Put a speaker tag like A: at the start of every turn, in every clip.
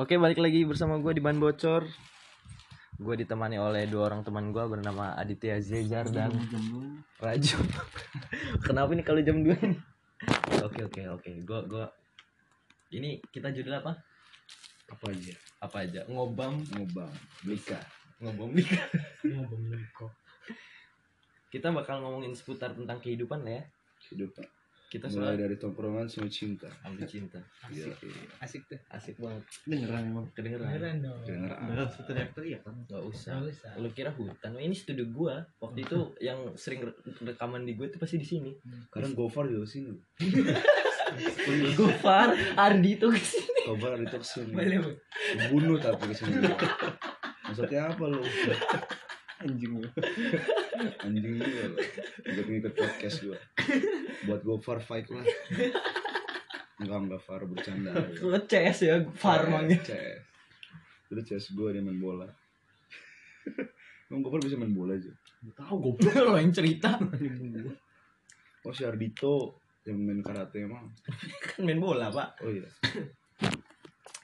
A: Oke, balik lagi bersama gue di Ban Bocor. Gue ditemani oleh dua orang teman gue bernama Aditya Zezar dan Raju. Kenapa nih kalau jam 2 ini? Oke, oke, oke. Gue gue ini kita judul apa?
B: apa aja
A: Apa aja? Ngobam,
B: ngobam Blika
A: ngobam nikah. Kita bakal ngomongin seputar tentang kehidupan lah ya.
B: hidup Pak.
A: Kita
B: mulai
A: soal
B: dari tongkrongan sampai cinta
A: ambil cinta.
B: Iya,
A: Asik,
B: iya.
C: asik tuh
A: asik banget.
C: beneran emang
A: Kedengeran?
C: beneran dong
B: Kedengeran.
C: beneran teriak-teriak kan
A: Gak usah.
C: Nggak usah.
A: Lu kira hutan? Ini studio gua. Waktu itu yang sering re- rekaman di gue itu pasti di sini.
B: kadang Gofar juga sini
A: Gofar, Ardi tuh ke sini.
B: Gofar itu ke sini
C: boleh Bu.
B: bunuh tapi ke sini maksudnya apa lu
C: anjing lu
B: anjing lu ikut ngikut podcast gua buat Gofar fight lah enggak enggak Far bercanda
A: Lu CS ya, Far manggil.
B: CS Dulu CS gue dia main bola Emang Gofar bisa main bola aja
A: Tahu goblok lo yang cerita.
B: Oh si Ardito yang main karate emang
A: Kan main bola, Pak.
B: Oh iya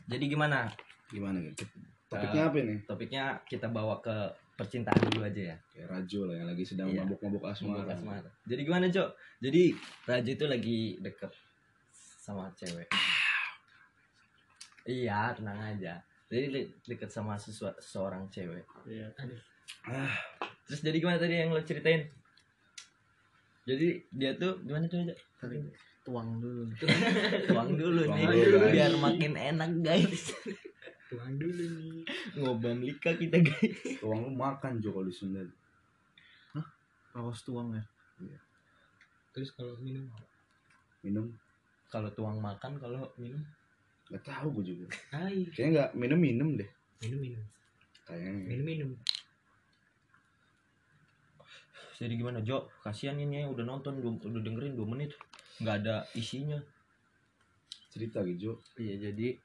A: Jadi gimana?
B: Gimana gitu Topiknya apa nih?
A: Topiknya kita bawa ke percintaan dulu aja ya.
B: Kayak Rajo lah yang lagi sedang
A: Iya.
B: mabuk-mabuk asmara.
A: Mabuk asmara. Jadi gimana, Cok? Jadi Raja itu lagi deket sama cewek. Iya, tenang aja. Jadi de- deket sama seseorang cewek.
C: iya
B: Ah,
A: Terus jadi gimana tadi yang lo ceritain? Jadi dia tuh gimana tuh aja?
C: tadi tuang dulu
A: Tuang dulu
B: Tuang
A: nih,
B: dulu,
A: biar makin enak guys.
C: Tuang dulu nih
A: Ngobam lika kita guys.
B: tuang lu makan Jo kalau di Sunda.
C: awas tuang ya
B: Iya.
C: terus kalau minum apa
B: Minum
A: Kalau tuang makan, kalau minum
B: Gak tahu gue juga.
C: Hai.
B: Kayaknya gak minum-minum deh.
C: minum minum
B: Kayaknya.
C: minum minum
A: jadi gimana Jo? Kasihan ini ya, udah nonton, udah dengerin 2 menit, nggak ada isinya.
B: Cerita gitu. Jo.
C: iya jadi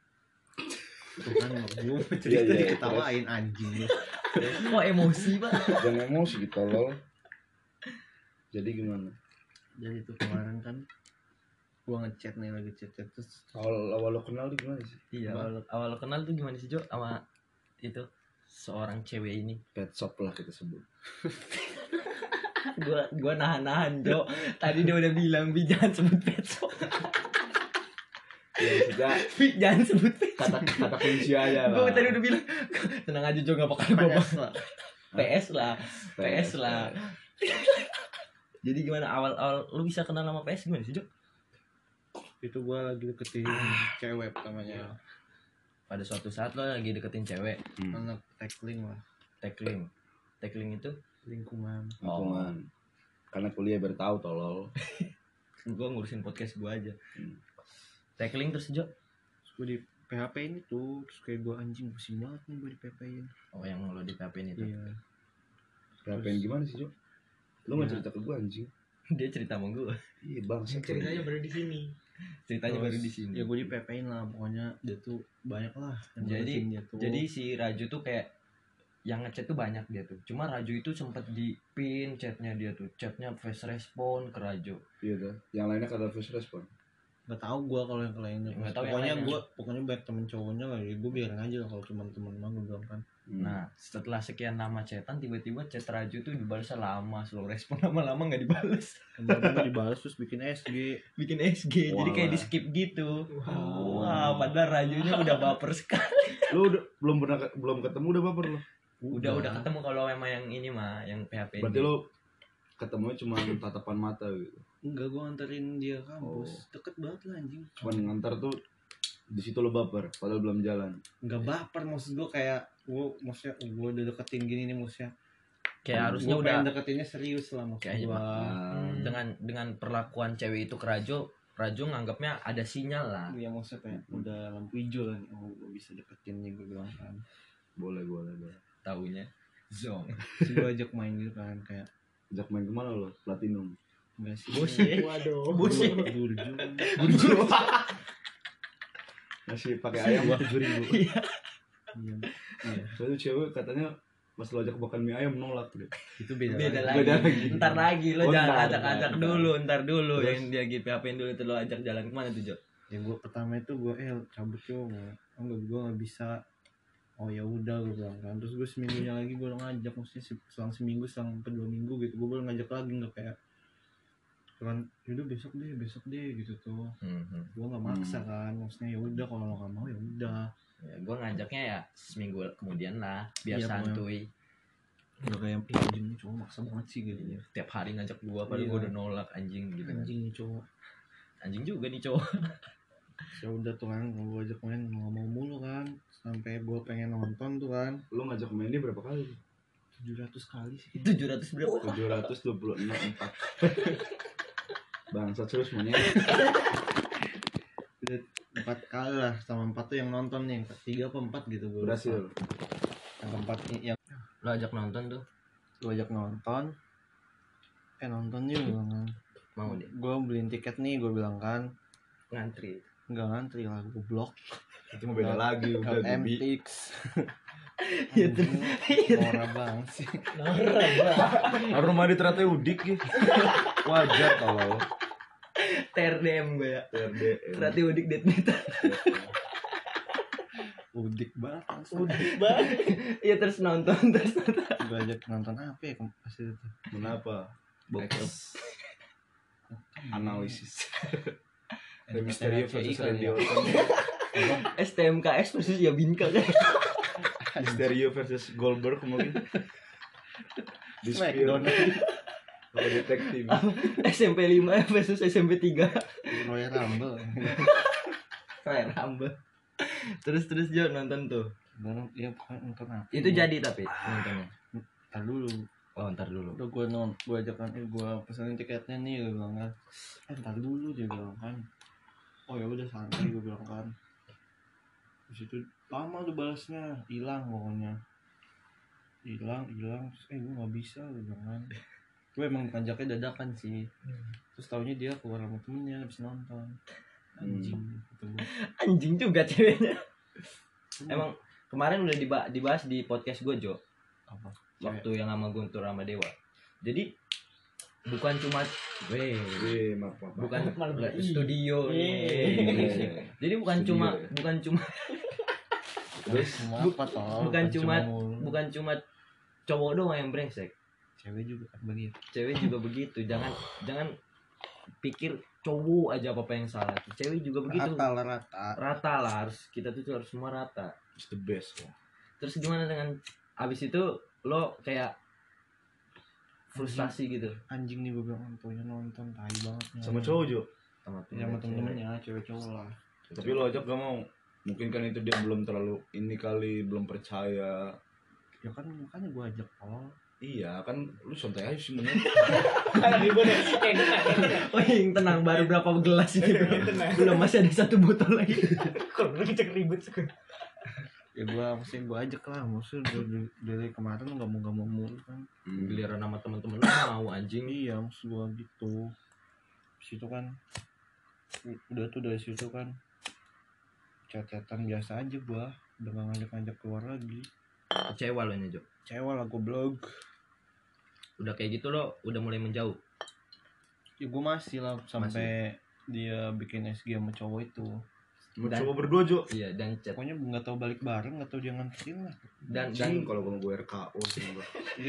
C: tuh kan gue
B: Iya,
C: cerita
B: iya,
C: diketawain anjing
A: Kok emosi pak?
B: Jangan emosi gitu lol. Jadi gimana?
C: jadi tuh kemarin kan gua ngechat nih lagi chat chat terus
B: Awal awal lo kenal tuh gimana sih?
A: Iya, awal, awal kenal tuh gimana sih Jo sama itu seorang cewek ini?
B: Pet shop lah kita sebut.
A: Gua gua nahan-nahan Jo. Tadi dia udah bilang bi jangan sebut petso.
B: Ya maksudnya
A: Bi jangan sebut
B: kata kata kunci aja lah.
A: Gua tadi udah bilang tenang aja Jo gak bakal gua
C: PS
A: bahas.
C: lah
A: PS lah. PS lah. Jadi gimana awal awal lu bisa kenal sama PS gimana sih Jo?
C: itu gua lagi deketin cewek namanya
A: Pada suatu saat lo lagi deketin cewek,
B: Hmm.
C: anak tackling lah
A: tackling. Tackling itu
C: lingkungan
B: Lingkungan. Karena kuliah biar tahu tolol.
A: gua ngurusin podcast gua aja.
B: Hmm.
A: Tackling terus Jo.
C: gue di PHP ini tuh terus kayak gue anjing pusing banget nih gue di PHP in
A: Oh yang lo di PHP itu.
C: iya
B: Ngapain gimana sih Jo? Lu nggak
C: Ya.
B: cerita ke gue anjing?
A: Dia cerita sama gua.
B: Iya bang.
C: baru di sini
A: Ceritanya
C: Terus,
A: baru di sini.
C: ya gue di PHP in lah pokoknya dia tuh banyak lah yang
A: Jadi-
C: dia tuh
A: Jadi si Raju tuh kayak yang ngechat tuh banyak dia tuh. Cuma Raju itu sempet di pin chatnya dia tuh. Chatnya face respon ke Raju.
B: Iya dah. Yang lainnya kata first respon.
C: Nggak tahu gue kalau yang lainnya
A: yang
C: pokoknya gue pokoknya banyak temen cowoknya lah ya gue biarin aja lah kalau cuma temen mah gue bilang kan
B: Hmm.
A: Nah setelah sekian lama chatan tiba-tiba chat Raju tuh dibalasnya lama. Slow respon lama-lama nggak dibalas.
C: kemarin dibalas terus bikin SG
A: Bikin SG. Jadi kayak di skip gitu.
C: Wow.
A: Wah padahal Rajunya udah baper sekali.
B: Lu udah belum pernah belum ketemu udah baper lo.
A: Udah udah ketemu kalau emang yang ini mah yang PHP.
B: Berarti lu ketemunya cuma tatapan mata gitu.
C: Enggak gue nganterin dia kampus
B: Oh.
C: deket banget lah anjing
B: Cuman ngantar tuh di situ lo baper padahal belum jalan.
C: nggak baper maksud gue kayak gue maksudnya gue udah deketin gini nih maksudnya
A: kayak harusnya
C: Gua
A: udah
C: pengen deketinnya serius lah maksud
A: Kayaknya,
C: gue
B: Nah,
A: dengan dengan perlakuan cewek itu ke Rajo, Rajo nganggapnya ada sinyal lah.
C: Iya maksudnya kayak udah lampu hijau lah nih. Oh gue bisa deketin nih gue bilang kan
B: boleh boleh boleh.
A: Taunya zong.
C: Terus gue ajak main gitu kan kayak
B: Ajak main ke mana lo? Platinum.
C: Enggak sih
A: Bullshit.
C: Waduh
A: Bullshit.
C: Burju
A: Burju.
B: Masih pakai ayam tujuh ribu.
C: Iya Iya
B: Soalnya cewek katanya pas lo ajak makan mie ayam nolak deh.
C: Itu beda,
A: Beda
C: lagi.
A: lagi.
B: Beda lagi.
A: Ntar lagi lo
B: Oh,
A: jangan
B: ntar,
A: ajak-ajak
B: ntar,
A: dulu, ntar dulu
B: Terus?
A: yang dia GPHP dulu tuh lo ajak jalan ke mana tuh Jo?
C: Ya gue pertama itu gue eh cabut yo mau enggak gue nggak bisa oh ya udah gue bilang kan terus gue seminggunya lagi gue ngajak maksudnya se- selang seminggu selang sampai dua minggu gitu gue baru ngajak lagi nggak kayak kan yaudah besok deh besok deh gitu tuh
A: Hmm, hmm.
C: gue nggak maksa kan maksudnya ya udah kalau lo nggak mau ya udah
A: Ya, gue ngajaknya ya seminggu kemudian lah biar
C: pokoknya.
A: santuy.
C: udah kayak ih anjing ini cowok maksa banget sih gitu
A: Iya, Tiap hari ngajak gua padahal
C: Iya.
A: gua udah nolak anjing gitu.
C: anjing nih cowok
A: Anjing juga nih cowok.
C: ya udah tuh kan gue ajak main nggak mau mulu kan sampai gue pengen nonton tuh kan
B: Lu ngajak main dia berapa kali?
C: 700 kali sih
A: 700 berapa?
B: 726 empat. Bangsat terus monyet.
C: udah empat kali lah sama empat tuh yang nonton nih yang tiga apa empat gitu gue
B: Berhasil.
C: yang keempat nih yang
A: Lo ajak nonton tuh.
C: gue ajak nonton eh nonton bilang kan
A: Mau deh.
C: gue beliin tiket nih gue bilang kan
A: Ngantri.
C: nggak ngantri lah gue blok
B: Itu mau beda lagi udah
C: LM
B: Bibi.
C: Tix
A: Iya, tuh.
C: Norak banget sih
B: Rumah di ternyata udik ya. Wajar kalau
A: TRDM gue ya.
B: TRDM.
A: Berarti udik deadmeter.
C: Udik banget langsung
A: Udik banget. Iya terus nonton terus nonton.
C: ajak nonton apa ya pas itu
B: Kenapa?
A: Bokep.
B: X. Analisis. Misterio versus Radio.
A: STMKS versus Yabinka kan.
B: Misterio versus Goldberg mungkin.
C: Smackdown
B: Apa detektif?
A: SMP 5 versus SMP 3.
C: Royal Rumble
A: Kayak Rumble. Terus terus Jo nonton tuh.
C: Baru ya nonton apa
A: Itu jadi tapi nontonnya.
C: Ntar dulu
A: Oh ntar dulu.
C: udah gue non gue ajak kan eh gue pesenin tiketnya nih gue bilang kan eh ntar dulu dia bilang kan oh ya udah santai gue bilang kan di situ lama tuh balasnya hilang pokoknya hilang hilang eh gue nggak bisa gue bilang kan gue emang ngajaknya dadakan sih. Terus taunya dia keluar sama temennya habis nonton. Anjing. Gitu. Gua.
A: Anjing juga ceweknya. Emang kemarin udah diba- dibahas di podcast gue Jo.
C: apa?
A: Waktu yang sama Guntur sama Dewa. Jadi bukan cuma weh bukan
D: Malah
A: studio. Jadi bukan
B: Studio.
A: cuma bukan cuma bukan cuma- bukan cuma cowok doang yang brengsek
C: cewek juga kan begitu
A: cewek juga begitu jangan jangan pikir cowok aja apa apa yang salah cewek juga begitu
C: rata lah rata
A: rata lah harus kita tuh harus semua rata
B: It's the best. ya.
A: terus gimana dengan abis itu lo kayak frustasi gitu
C: anjing nih gue bilang tuanya nonton tai banget.
B: Sama cowok Jo.
A: sama
C: ya sama temen-temennya cewek cowok lah
B: Tapi lo ajak gak mau. Mungkin kan itu dia belum terlalu ini kali belum percaya.
C: ya kan makanya gue ajak oh
B: Iya kan lu santai aja sih monyet.
D: Kayak ribut ya. Kayak kena, kayak kena.
A: Oh yang tenang baru berapa gelas ini belum,
D: Tenang.
A: belum masih ada satu botol lagi.
D: Kalau lu cek ribut sih.
C: ya gue mesti gue ajak lah maksudnya dari, dari kemarin nggak mau nggak mau mulu kan
B: Hmm.
A: Giliran sama temen-temen lo mau anjing.
C: iya maksud gue gitu situ kan udah tuh dari situ kan catatan biasa aja gue udah gak ngajak-ngajak keluar lagi
A: Kecewa lo nya Jo.
C: cewek lah gue blog
A: Udah kayak gitu lo udah mulai menjauh.
C: ya gue masih lah sampai dia bikin SG sama cowok itu
B: Mau
A: Dan-
B: coba berdua Jo.
A: Iya dan chat
C: pokoknya nggak tahu balik bareng nggak tahu dia nganterin lah
A: dan
B: Anjing,
A: dan
B: kalau gue gue RKO sih
C: gue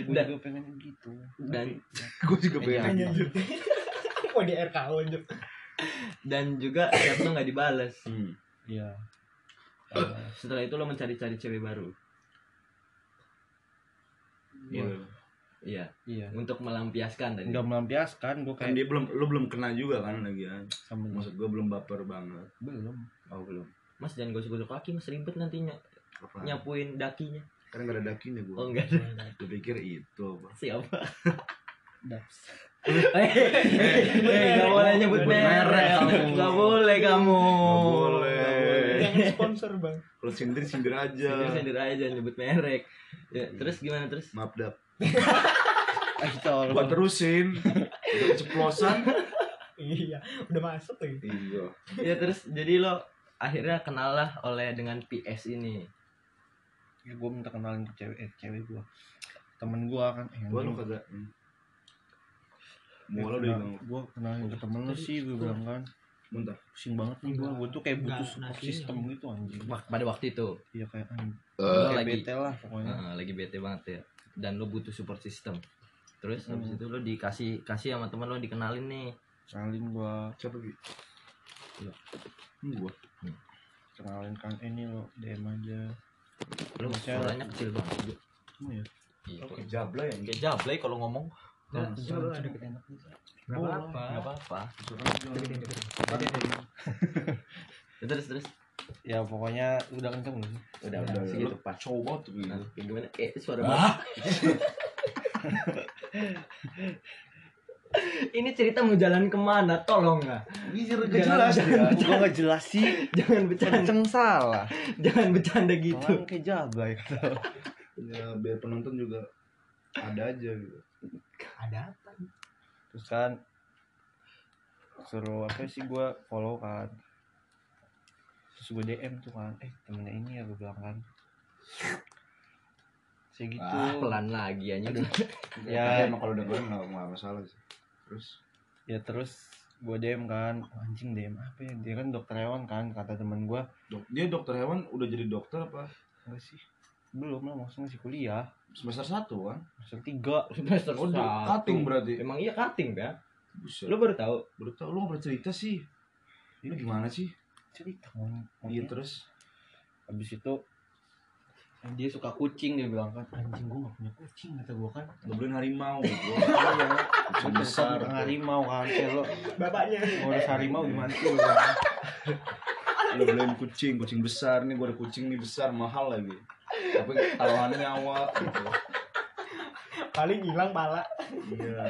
A: Dan-
C: juga pengen gitu
A: dan
B: Gue juga
A: Iya.
B: pengen.
D: Anjir. Wah di RKO anjir.
A: dan juga chat lo nggak dibales.
B: Hmm.
C: iya
A: Setelah itu lo mencari-cari cewek baru.
B: Iya.
A: Iya.
C: iya
A: Untuk melampiaskan tadi.
C: nggak melampiaskan gue
B: Kan
C: kayak
B: dia belum lu belum kena juga kan lagi kan.
C: sama
B: Maksud gue belum baper banget.
C: belum
A: Oh belum. Mas jangan gosok-gosok kaki mas ribet nantinya
B: Apa?
A: nyapuin dakinya.
B: Kan gak ada dakinya gue.
A: Oh enggak ada.
B: Gue pikir itu apa.
A: Siapa?
C: daps
A: Eh, nggak boleh nyebut merek.
B: merek kamu.
A: Nggak boleh kamu.
B: Nggak boleh.
D: Jangan sponsor bang.
B: Kalau sindir sindir aja.
A: Sindir-sindir aja nyebut merek. Ya, terus gimana terus?
B: Maaf dap.
C: Eh tolong
B: Gua terusin. Udah keceplosan.
D: Iya. Udah masuk lagi.
B: Iya.
A: Ya terus jadi lo akhirnya kenal lah oleh dengan PS ini.
C: ya gue minta kenalin ke cewek eh cewek gue temen gue kan eh,
B: Gua lu kagak. Udah bilang.
C: gue kenalin ke temen lu sih gue bilang kan
B: muntah
C: pusing banget nih gue gue tuh kayak butuh
D: Nggak,
C: support system gitu anjing
A: pada waktu itu
C: iya kayak anjing
A: Lo
C: kayak
A: lagi
C: bete lah pokoknya
A: Heeh, lagi bete banget ya dan lo butuh support system. Terus habis
C: Hmm.
A: itu lo dikasih kasih sama teman lo dikenalin nih.
C: Kenalin gue
B: siapa?
C: Iya.
B: Ini gua.
C: Kenalin kan ini lo DM aja.
A: Lo suaranya kecil banget juga
C: Emang ya?
A: Iya
B: Oke, jabla ya
A: kayak jablay kalau ngomong.
D: Nah,
C: Nah, enak
D: Gak apa-apa.
A: nggak apa-apa. Terus terus
C: ya pokoknya udah kenceng belum? Sih
A: udah
B: Udah,
A: udah.
B: udah.
A: segitu pas.
B: cowok tuh
A: kayak gimana? Eh suara
B: Ah.
A: ini cerita mau jalan ke mana? Tolong nggak?
B: Ini
A: gak jelas
C: ya. gue gak jelas sih.
A: Jangan bercanda.
C: Kenceng salah.
A: Jangan bercanda gitu.
C: Orang kayak jablay
B: ya biar penonton juga ada aja gitu.
D: Ada apa?
C: terus kan suruh apa sih gue follow kan terus gue DM tuh kan eh temennya ini ya gue bilang kan. Segitu
A: ah, pelan lagi aja
C: Ya.
B: ya. emang kalau udah goreng nggak nggak masalah sih. Terus?
C: Ya terus gue DM kan anjing DM apa ya? Dia kan dokter hewan kan kata temen gue
B: dok dia dokter hewan udah jadi dokter apa?
C: Enggak sih. Belum lah maksudnya masih kuliah.
B: Semester satu kan?
C: Semester tiga.
A: Semester
B: oh
A: satu.
B: cutting berarti.
A: Emang iya cutting kan
B: Buset.
A: lu baru tahu?
B: Baru tau lu nggak pernah cerita sih. Lu gimana sih
C: cerita. Kan
B: iya terus?
C: Habis itu? Dia suka kucing dia bilang kan anjing gue gak punya kucing kata gue kan.
B: Lu beliin harimau. Gua
C: iya
B: kucing besar.
C: harimau kan. Lo
D: Bapaknya.
C: ngurus harimau gimana sih? Lu
B: beliin kucing kucing besar nih gua ada kucing nih besar mahal lagi. Tapi taruhannya nyawa gitu.
D: Paling hilang pala.
B: iya.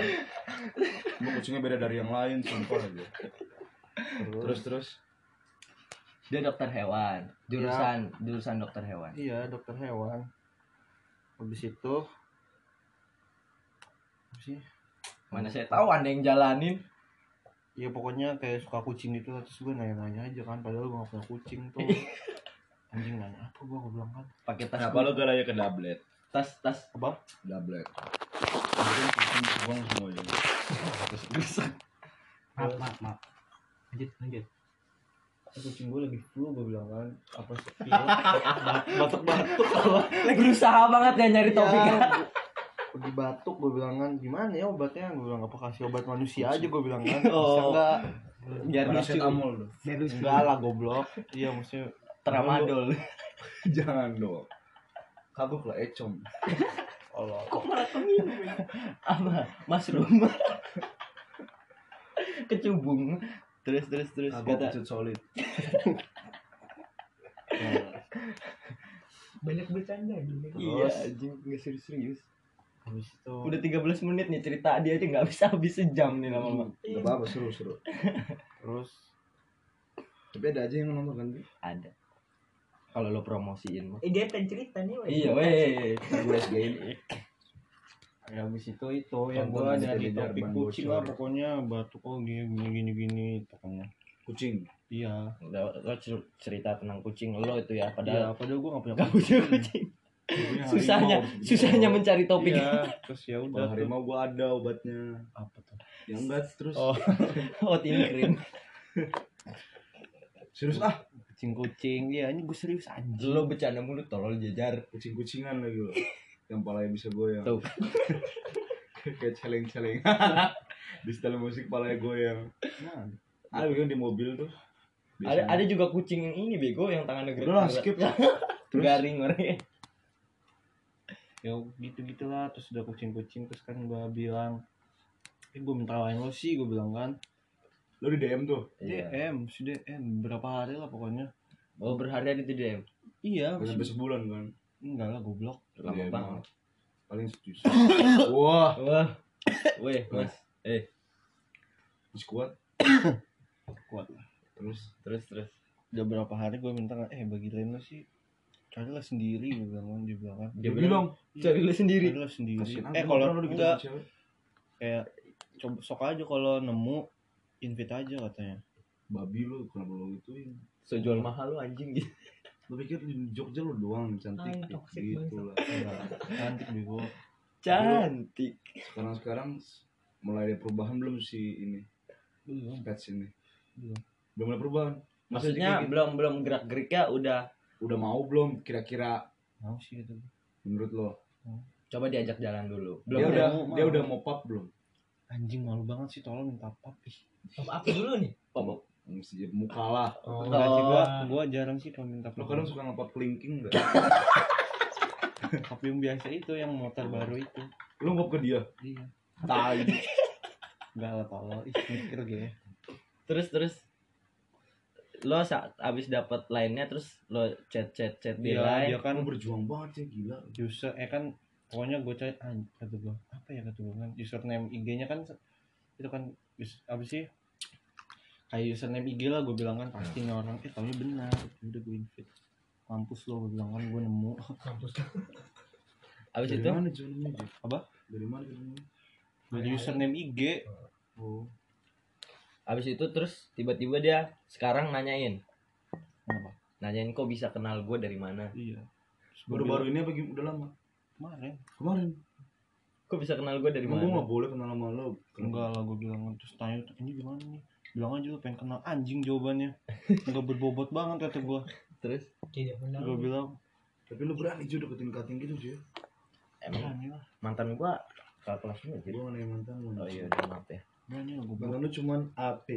B: Kucingnya beda dari yang lain sumpah aja. Terus terus
A: dia dokter hewan. Jurusan jurusan dokter hewan.
C: Iya dokter hewan. Habis itu apa sih?
A: Mana saya tahu anda yang jalanin.
C: Ya pokoknya kayak suka kucing gitu lah. terus gue nanya-nanya aja kan padahal gue gak punya kucing tuh. Anjing nanya apa gue gue bilang kan.
A: Pakai tas
B: kenapa lu galanya ke doublet?
A: Tas tas.
C: Apa?
B: Doublet. Mungkin kucing buang semua aja
A: terus rusak
D: Maaf, maaf, maaf. Lanjut, lanjut.
C: Kucing gue lagi flu gue bilang kan. Apa sih? Pilek, batuk-batuk.
A: Berusaha banget ya nyari topik.
C: Iya, gua- lagi batuk gue bilang kan. Gimana ya obatnya? Gue bilang apa kasih obat manusia aja? Gue bilang kan. Bisa
A: Oh.
C: enggak
A: biar lucu
D: lu.
C: Enggak lah goblok. Iya maksudnya
A: tramadol.
B: Jangan dong. Kagok lah ecom.
C: Allah.
A: Kok malah keminum ya? apa? Mushroom kecubung terus terus terus
B: kagok
A: kata
B: solid.
D: Banyak bercanda gini.
A: iya anjing nggak serius serius
C: habis itu
A: udah 13 menit nih cerita dia aja nggak bisa habis sejam nih lama-lama.
B: Gak apa-apa seru seru.
C: Terus?
B: Tapi ada aja yang nonton kan
A: ada. Kalau lo promosiin mah.
D: Eh dia pengen cerita nih. weh.
A: iya weh
B: gue SGin
C: ya habis itu itu yang gue
B: aja
C: nyari topik kucing lah pokoknya batuk oh gini gini gini gini pokoknya
B: kucing?
C: Iya.
A: Lo, lo cer- cerita tentang kucing lo itu ya
C: padahal
A: padahal
C: padahal gue gak punya
A: nggak punya kucing susahnya susahnya mencari topik.
C: iya terus ya udah tuh.
B: harimau gua ada obatnya.
C: Apa tuh?
B: Ya enggak terus.
C: Oh.
A: Hot in cream
B: serius ah.
C: Kucing kucing iya ini gue serius anjing.
A: Lo bercanda mulu tolol jajar.
B: Kucing kucingan lagi lo yang palanya bisa goyang.
A: Tuh.
B: kayak celeng celeng di setel musik palanya goyang.
C: Nah,
B: ada kan di mobil tuh.
A: Ada ada juga kucing yang ini bego yang tangannya gede
B: udah lah skip. Terus?
A: Garing orangnya
C: ya gitu gitulah terus udah kucing kucing terus kan gue bilang eh gue minta lain lo sih gue bilang kan.
B: Lo di DM tuh?
A: Iya.
C: DM si DM berapa hari lah pokoknya.
A: Oh berhari-hari itu DM
C: iya
B: sampai sebulan kan
C: enggak lah goblok.
A: Lama
B: DM.
A: banget.
B: paling setuju. Wah.
A: Wah. Weh mas. Eh.
B: Masih kuat?
C: Kuat. Lah
B: terus?
A: Terus terus.
C: Udah berapa hari gue minta eh bagi lo sih carilah sendiri gue bilang kan dia bilang kan.
A: Dia
B: Dia
A: bilang
B: bilang
A: cari lu sendiri.
C: carilah sendiri.
B: Kasihan
C: eh kalau enggak
B: cewek.
C: kayak coba sok aja kalau nemu invite aja katanya.
B: Babi lo kenapa lo gituin?
A: So jual mahal lu anjing gitu
B: lo pikir di Jogja lo doang cantik
D: Ah, toxic
B: gitu lah.
C: Enggak, cantik bego
A: cantik.
B: Sekarang sekarang mulai ada perubahan belum si ini?
C: Belum.
B: Pets ini?
C: Belum.
B: Udah mulai perubahan.
A: maksudnya
B: kayak gitu.
A: belum belum gerak geriknya udah
B: udah mau belum? Kira-kira
C: mau sih gitu.
B: menurut lo?
A: coba diajak jalan dulu. Belum
B: Dia
C: Belum
B: udah
C: mau,
B: dia
C: mau.
B: udah mau pap belum?
C: anjing malu banget sih tolong minta pap ih.
D: Apa apa dulu nih?
A: Pop,
B: Mesti jadi muka lah.
D: Oh,
C: enggak sih gua gua jarang sih kalau minta
B: Lo kadang suka ngepap kelingking enggak?
C: pap yang biasa itu yang motor baru itu.
B: Lo ngop ke dia?
C: iya.
A: Tai.
C: enggak lah tolong ih mikir gue
A: terus terus. Lo saat abis dapat lainnya terus lo chat chat chat di
C: Iya,
A: line
C: dia kan
B: berjuang banget ya gila.
C: user eh kan pokoknya gue cari ah, kata gue apa ya kata gue kan? Username IG-nya kan itu kan apa sih kayak username IG lah gue bilang kan pasti nih orang eh tahunya benar udah gue invite mampus lo gue bilang kan gue nemu
D: kampus.
A: abis
B: Dari
A: itu
B: mana joinnya? Ji?
C: Apa?
B: Dari mana joinnya?
C: dari username IG
B: Oh.
A: abis itu terus tiba-tiba dia sekarang nanyain
C: kenapa
A: nanyain kok bisa kenal gue dari mana
C: iya
B: Baru-baru ini apa udah lama?
C: kemarin
B: Kemarin.
A: kok bisa kenal gue dari
B: Emang gue
A: mana
B: gak boleh kenal sama lo.
C: enggak lah gue bilang terus tanya ini gimana nih bilang aja lu pengen kenal anjing jawabannya enggak berbobot banget kata gue
A: terus
D: Tidak benar.
C: gue bilang
B: Tapi lo berani juga deketin kating gitu sih.
A: emang
C: berani lah
A: mantan gue kakak kelas lu aja
B: Gue nanya mantan lo.
A: oh iya udah maaf ya
C: berani lah gue bilang
B: Mantan lo cuman AP.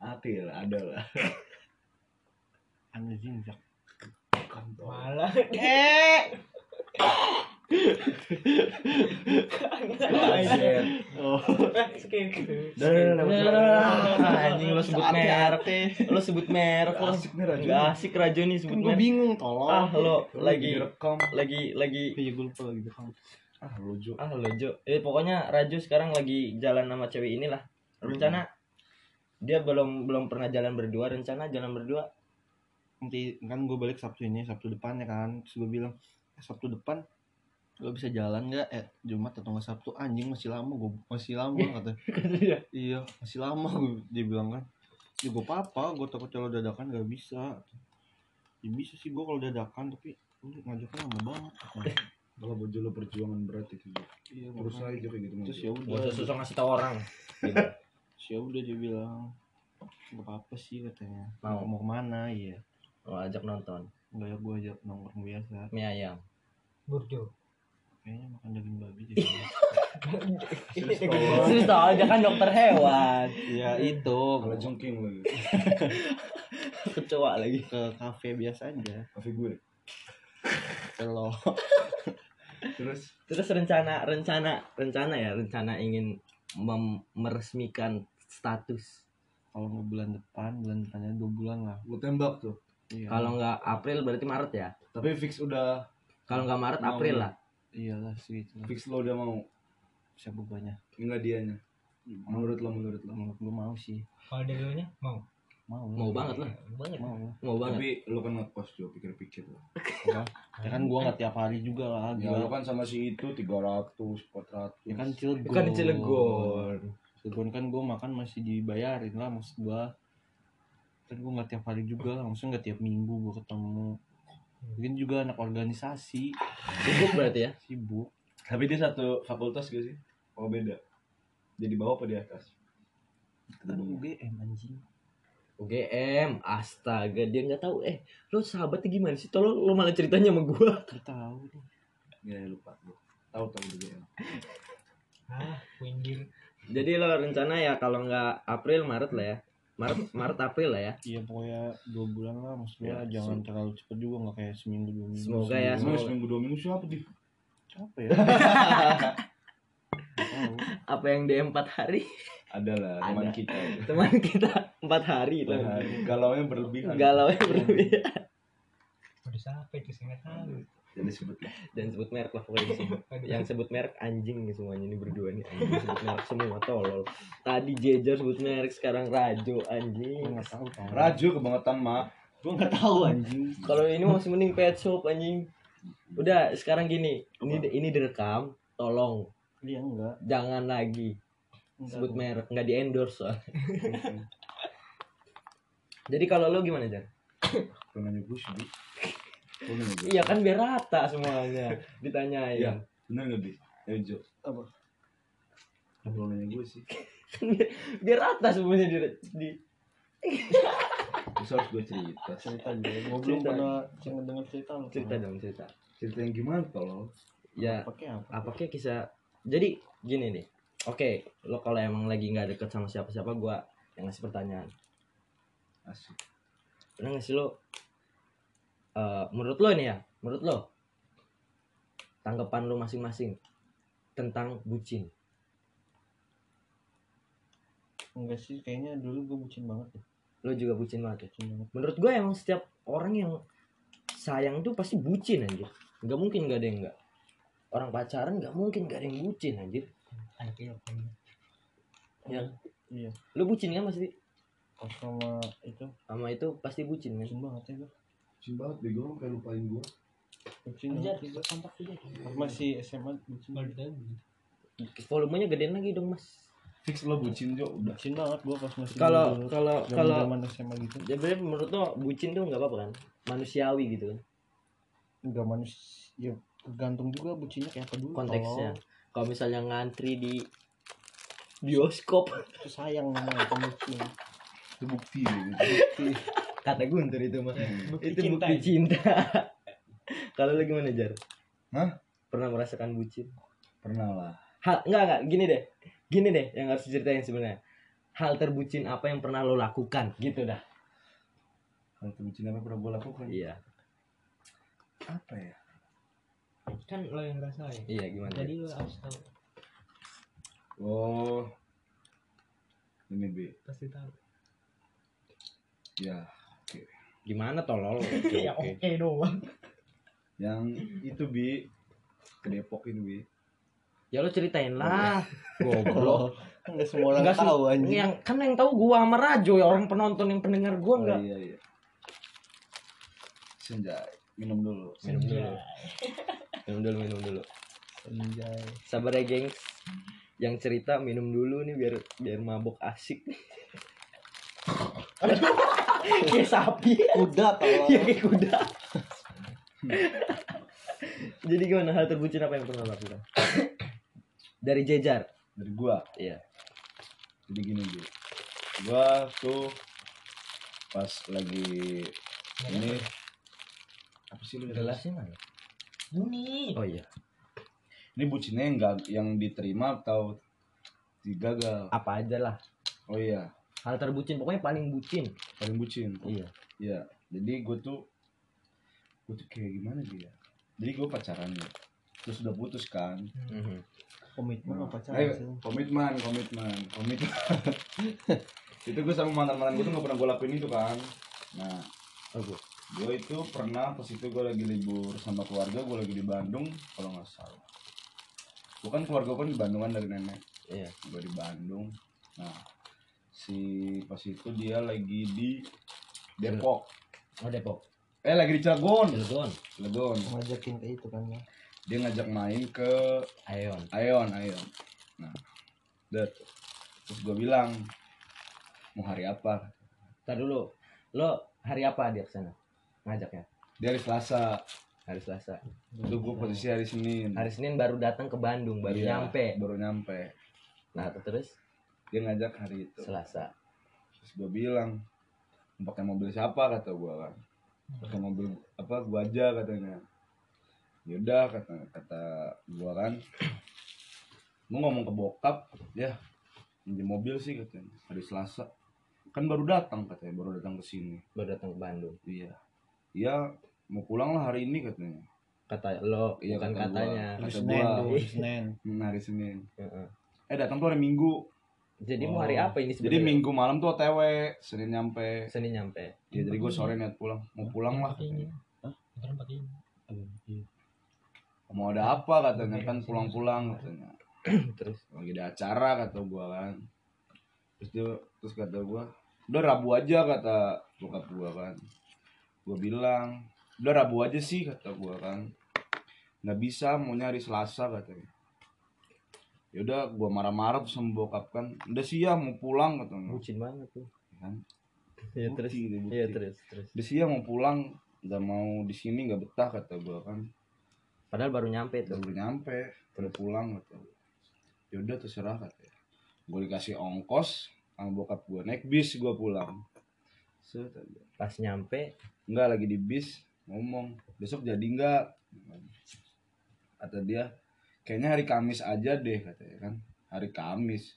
B: AP lah, ada lah.
C: anjing jak
B: Kantor.
D: Malah.
B: Anjir.
A: anjing lo sebut merek. Lo sebut merek lo
B: Asik nih
A: nggak asik Rajo nih sebut
C: kan
A: merek.
C: bingung tolong.
A: Ah lo lagi
B: direkam.
A: lagi lagi
C: iya gue lupa lagi direkam.
B: Ah lo Jo.
A: ah lo Jo. Eh pokoknya Raju sekarang lagi jalan sama cewek inilah. Rencana dia belum belum pernah jalan berdua. Rencana jalan berdua.
C: Nanti kan gue balik Sabtu ini Sabtu depan ya kan. Terus gue bilang eh, Sabtu depan gue bisa jalan nggak? Eh Jumat atau nggak Sabtu? Anjing masih lama gue masih lama kata. Iya masih lama gue dia bilang kan. Ya gue apa gue takut kalau dadakan gak bisa. Ya bisa sih gue kalau dadakan tapi lu ngajaknya lama banget.
B: Kalau buat lo perjuangan berat itu
C: iya
B: Terus aja kayak gitu.
C: terus ya
A: gak
C: udah.
A: Usah susah ngasih tau orang. Gitu.
C: terus ya udah dia bilang gak apa-apa sih katanya.
A: Mau.
C: mau ke mana? Iya.
A: Mau ajak nonton.
C: Enggak ya gue ajak nongkrong biasa.
A: Mie ayam.
D: Burjo.
C: Kayaknya makan daging babi jadi
A: tau aja kan dokter hewan.
C: Iya itu.
B: Kalau jongking lagi.
A: kecoa lagi.
C: Ke kafe biasa aja.
B: Kafe gue.
C: kalau
B: Terus?
A: Terus rencana rencana rencana ya rencana ingin mem- meresmikan status.
C: Kalau nggak bulan depan bulan depannya dua bulan lah.
B: Gue tembak tuh.
C: iya.
A: Kalau nggak April berarti Maret ya?
B: Tapi fix udah
A: kalau nggak Maret
B: Mau.
A: April lah
C: iyalah sih itu
B: fix lo udah mau.
C: siapa banyak
B: Enggak dianya. Menurut lo menurut lo.
C: menurut gue mau sih
D: Kalau dari lu nya mau.
C: mau
A: mau banget lah
D: Banyak.
C: mau
A: mau banget
B: Tapi lo kan ngekos Jo pikir-pikir lo.
C: Apa? ya kan gua nggak tiap hari juga lah
B: Ya lo kan sama si itu 300, 400.
C: ya kan Cilegon
A: bukan di Cilegon
C: Cilegon kan gua makan masih dibayarin lah maksud gua kan gua nggak tiap hari juga lah maksudnya nggak tiap minggu gua ketemu mungkin juga anak organisasi
A: sibuk berarti ya
C: sibuk
B: Tapi dia satu fakultas gak sih? Oh beda. Jadi bawah apa di atas?
C: kan UGM anjing
A: UGM astaga dia nggak tahu eh lo sahabatnya gimana sih tolong lo malah ceritanya sama gua
C: Gak tahu deh
B: Ya lupa gue. Tahu tahu juga ya.
D: Ah, pinggir.
A: jadi lo rencana ya kalau nggak April Maret lah ya Maret Maret April lah ya
C: iya pokoknya dua bulan lah maksudnya
A: Ya,
C: jangan terlalu cepet juga nggak kayak seminggu dua minggu
A: Semoga ya,
B: Emang
A: semoga.
B: seminggu dua minggu siapa di?
C: capek ya
A: apa yang dia empat hari
B: Ada lah teman
A: Ada.
B: kita.
A: teman kita empat hari
B: Nah, Galau nya berlebihan.
A: galau ya berlebihan
D: Udah sampai itu nggak tahu.
B: Jadi sebut lah.
A: dan sebut merek lah pokoknya di sini. yang sebut merek anjing nih semuanya ini berdua nih. Anjing sebut merek semua tolol. Tadi Jejer sebut merek sekarang Rajo
C: gue
A: anjing
C: nggak tahu tau
B: Raju kebangetan mak.
C: gue nggak tahu anjing.
A: Kalau ini masih mending pet shop anjing. Udah sekarang gini. Ini ini direkam tolong.
C: Dia enggak.
A: Jangan lagi
C: Enggak,
A: sebut
C: gua-
A: merek nggak di endorse soalnya jadi kalau lo gimana Jan?
B: Kau nanya gue sih. Gue.
A: iya kan biar rata semuanya ditanyain
B: Iya. Bener gak bi? Ayo Jo.
C: Apa?
B: Kalau nanya gue sih.
A: biar, biar rata semuanya di, di
B: Terus harus gue cerita.
C: cerita aja gue belum pernah cuma denger cerita lo
A: cerita dong cerita
B: Cerita yang gimana tolong?
A: ya
C: apa
A: apa kayak kisah jadi gini nih oke lo kalau emang lagi nggak deket sama siapa-siapa gua yang ngasih pertanyaan
B: Asik.
A: pernah nggak sih lo eh, menurut lo nih ya menurut lo tanggapan lo masing-masing tentang bucin?
C: Enggak sih kayaknya dulu gue bucin banget deh.
A: Lo juga bucin banget ya?
C: Bucin banget.
A: Menurut gue emang setiap orang yang sayang tuh pasti bucin anjir. Nggak mungkin nggak ada yang nggak. Orang pacaran nggak mungkin nggak ada yang bucin anjir.
D: Anak ilmu
A: ya.
C: Iya.
A: Lo bucin kan pasti?
C: Pas sama itu?
A: Sama itu pasti bucin kan
C: bucin banget ya gue
B: Bucin banget bego lu kayak lupain gue.
C: bucin sih gua.
D: juga.
C: Pas masih SMA bucin
A: volumenya gedein lagi dong mas.
B: Fix lo bucin Jo. Udah.
C: bucin banget gue pas masih
A: kalau kalau kalau
C: zaman SMA gitu.
A: Ya berarti menurut lo bucin tuh nggak apa-apa kan? Manusiawi gitu kan?
C: Enggak manusia ya tergantung juga bucinnya kayak apa dulu.
A: Konteksnya. Kalau misalnya ngantri di bioskop.
C: Sayang namanya bucin.
B: Itu bukti gitu.
A: Kata Guntur itu mah
D: Bukti
A: itu
D: cinta.
A: bukti cinta kalau lo gimana jar
B: Hah?
A: pernah merasakan bucin
B: Pernah lah.
A: hal enggak enggak gini deh gini deh yang harus diceritain sebenarnya hal terbucin apa yang pernah lo lakukan gitu dah
B: Kalau itu bucin apa pernah gue lakukan?
A: iya
B: Apa ya?
D: Kan lo yang ngerasain.
A: iya gimana
D: Jadi lo harus tahu.
B: Oh. Ini B.
D: Pasti tahu.
B: Ya.
A: Gimana tolol
D: Ya
A: oke
D: oke doang.
B: Yang itu Bi. Ke Depok ini Bi.
A: ya lo ceritain lah goblok
C: enggak semua orang tahu anjing
A: yang kan yang tahu gua sama Rajo ya orang penonton yang pendengar gua
B: Oh
A: enggak
B: iya iya. Senjai. Minum dulu.
A: minum dulu minum dulu minum dulu
C: Anjay.
A: sabar ya gengs yang cerita minum dulu nih biar biar mabok asik kayak sapi.
C: Kuda tolong
A: ya kayak kuda. Jadi gimana? Hal terbucin apa yang pernah lakukan? Dari jejar.
B: Dari gua.
A: iya.
B: Jadi gini Bi. Gua tuh pas lagi ini apa sih lu
A: relasi mana
D: Ini.
A: oh iya.
B: Ini bucinnya yang enggak yang diterima atau digagal.
A: apa aja lah.
B: Oh iya,
A: hal terbucin. Pokoknya paling bucin
B: paling bucin.
A: iya
B: Iya. Jadi gue tuh gue tuh kayak gimana dia? Jadi gue pacaran ya. Terus udah putus kan.
A: Mhm.
C: komitmen apa
B: Eh,
C: pacaran sih
B: komitmen, komitmen, komitmen. itu gue sama mantan-mantan gue tuh gak pernah gue lakuin itu kan. Nah,
A: oh gua
B: gue itu pernah pas itu gue lagi libur sama keluarga, gue lagi di Bandung kalau nggak salah. Gue kan keluarga gue kan di Bandung kan dari nenek.
A: iya
B: Gue di Bandung. Nah, si pas itu dia lagi di Depok.
A: oh Depok
B: Eh lagi di Cilegon.
A: Cilegon
B: Cilegon.
C: ngajakin ke itu kan ya
B: Dia ngajak main ke
A: Ayon
B: Ayon, Ayon. Nah, udah. Terus gue bilang mau hari apa?
A: Ntar dulu lo hari apa dia ke sana ngajaknya
B: Dia hari Selasa.
A: hari Selasa
B: Itu gue posisi hari Senin.
A: hari Senin baru datang ke Bandung baru
B: Iya,
A: nyampe
B: Baru nyampe.
A: nah terus
B: Dia ngajak hari itu.
A: Selasa
B: Terus gue bilang mau pakai mobil siapa kata gue kan. Pakai mobil apa gue aja katanya. Yaudah kata kata gue kan. Gue ngomong ke bokap ya pinjam mobil sih katanya hari Selasa kan baru datang katanya baru datang ke sini
A: baru datang ke Bandung
B: iya iya mau pulang lah hari ini katanya
A: kata lo
B: Iya,
A: bukan
B: kata
A: katanya
C: hari
B: Kata
C: Senin
B: gua.
C: tuh hari Senin
B: Hmm, hari Senin
A: Heeh.
B: eh datang tuh hari Minggu
A: jadi mau
C: Oh.
A: hari apa ini
B: jadi
A: sebenarnya?
B: Minggu malam tuh OTW Senin nyampe.
A: Senin nyampe.
B: Ya jadi gue sore niat pulang. Mau pulang lah.
D: Bukan pakainya.
B: mau ada apa katanya kan pulang-pulang katanya.
A: Terus?
B: Lagi ada acara kata gua kan. Terus dia terus kata gua udah rabu aja kata bokap gua kan. Gua bilang udah rabu aja sih kata gua kan. Nggak bisa mau nyari selasa katanya yaudah gua marah-marah tuh sama bokap kan. Udah siang mau pulang katanya
A: bucin banget tuh.
B: Kan?
A: Iya
B: Bukti
A: terus iya terus terus.
B: Udah siang mau pulang nggak mau di sini nggak betah kata gua kan.
A: Padahal baru nyampe tuh.
B: Baru nyampe baru pulang kata gua. yaudah terserah katanya gue dikasih ongkos sama bokap gue naik bis gue pulang. Set
A: pas nyampe?
B: Enggak lagi di bis ngomong. Besok jadi enggak kata dia kayaknya hari Kamis aja deh katanya kan. Hari Kamis.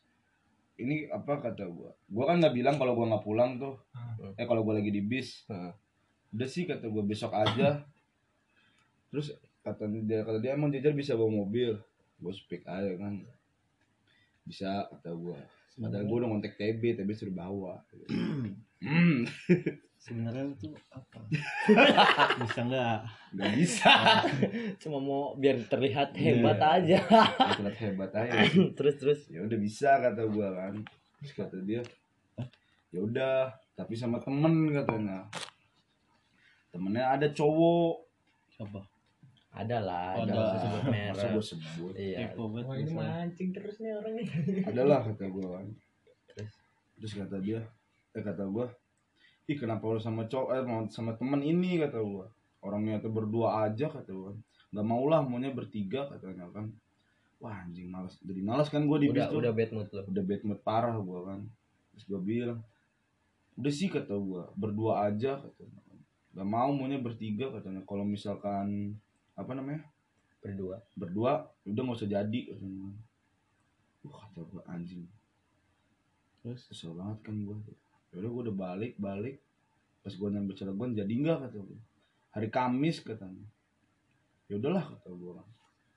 B: Ini apa kata gua? Gua kan nggak bilang kalau gua nggak pulang tuh.
D: Hmm.
B: eh kalau gua lagi di bis.
A: Heeh.
B: udah sih kata gua besok aja. Terus kata dia kata dia emang jajar bisa bawa mobil? Gua speak aja kan. Bisa kata gua. Padahal gua udah ngontek TB TB suruh bawa. Hmm
C: sebenarnya itu apa? Bisa nggak?
B: Nggak bisa.
A: Cuma mau biar terlihat
B: Iya.
A: hebat aja.
B: Terlihat hebat aja.
A: Terus terus.
B: Ya udah bisa kata gua kan. Terus kata dia ya udah tapi sama temen katanya. Temennya ada cowok.
C: Siapa?
A: Ada lah
C: Oh,
A: ada
C: ada.
A: sebut merek.
B: Gua sebut?
A: Iya.
D: Wah ini mancing terus nih orang nih.
B: adalah kata gua kan.
A: Terus?
B: terus kata dia eh kata gua ih kenapa lu sama cowok eh mau sama temen ini kata gua. Orangnya tuh berdua aja kata gua. Nggak mau lah maunya bertiga katanya kan. Wah anjing malas jadi malas kan gua di bis
A: udah
B: tuh.
A: udah bad mood lo
B: udah bad mood parah gua kan. Terus gua bilang udah sih kata gua. Berdua aja katanya gak mau maunya bertiga katanya kalau misalkan apa namanya?
A: Berdua.
B: Berdua udah nggak usah jadi katanya wah kata gua anjing.
C: Terus?
B: Kesel banget kan gua yaudah gua udah balik balik. Pas gua nyampe Cilegon jadi nggak kata gua. Hari Kamis katanya. Ya udahlah kata gua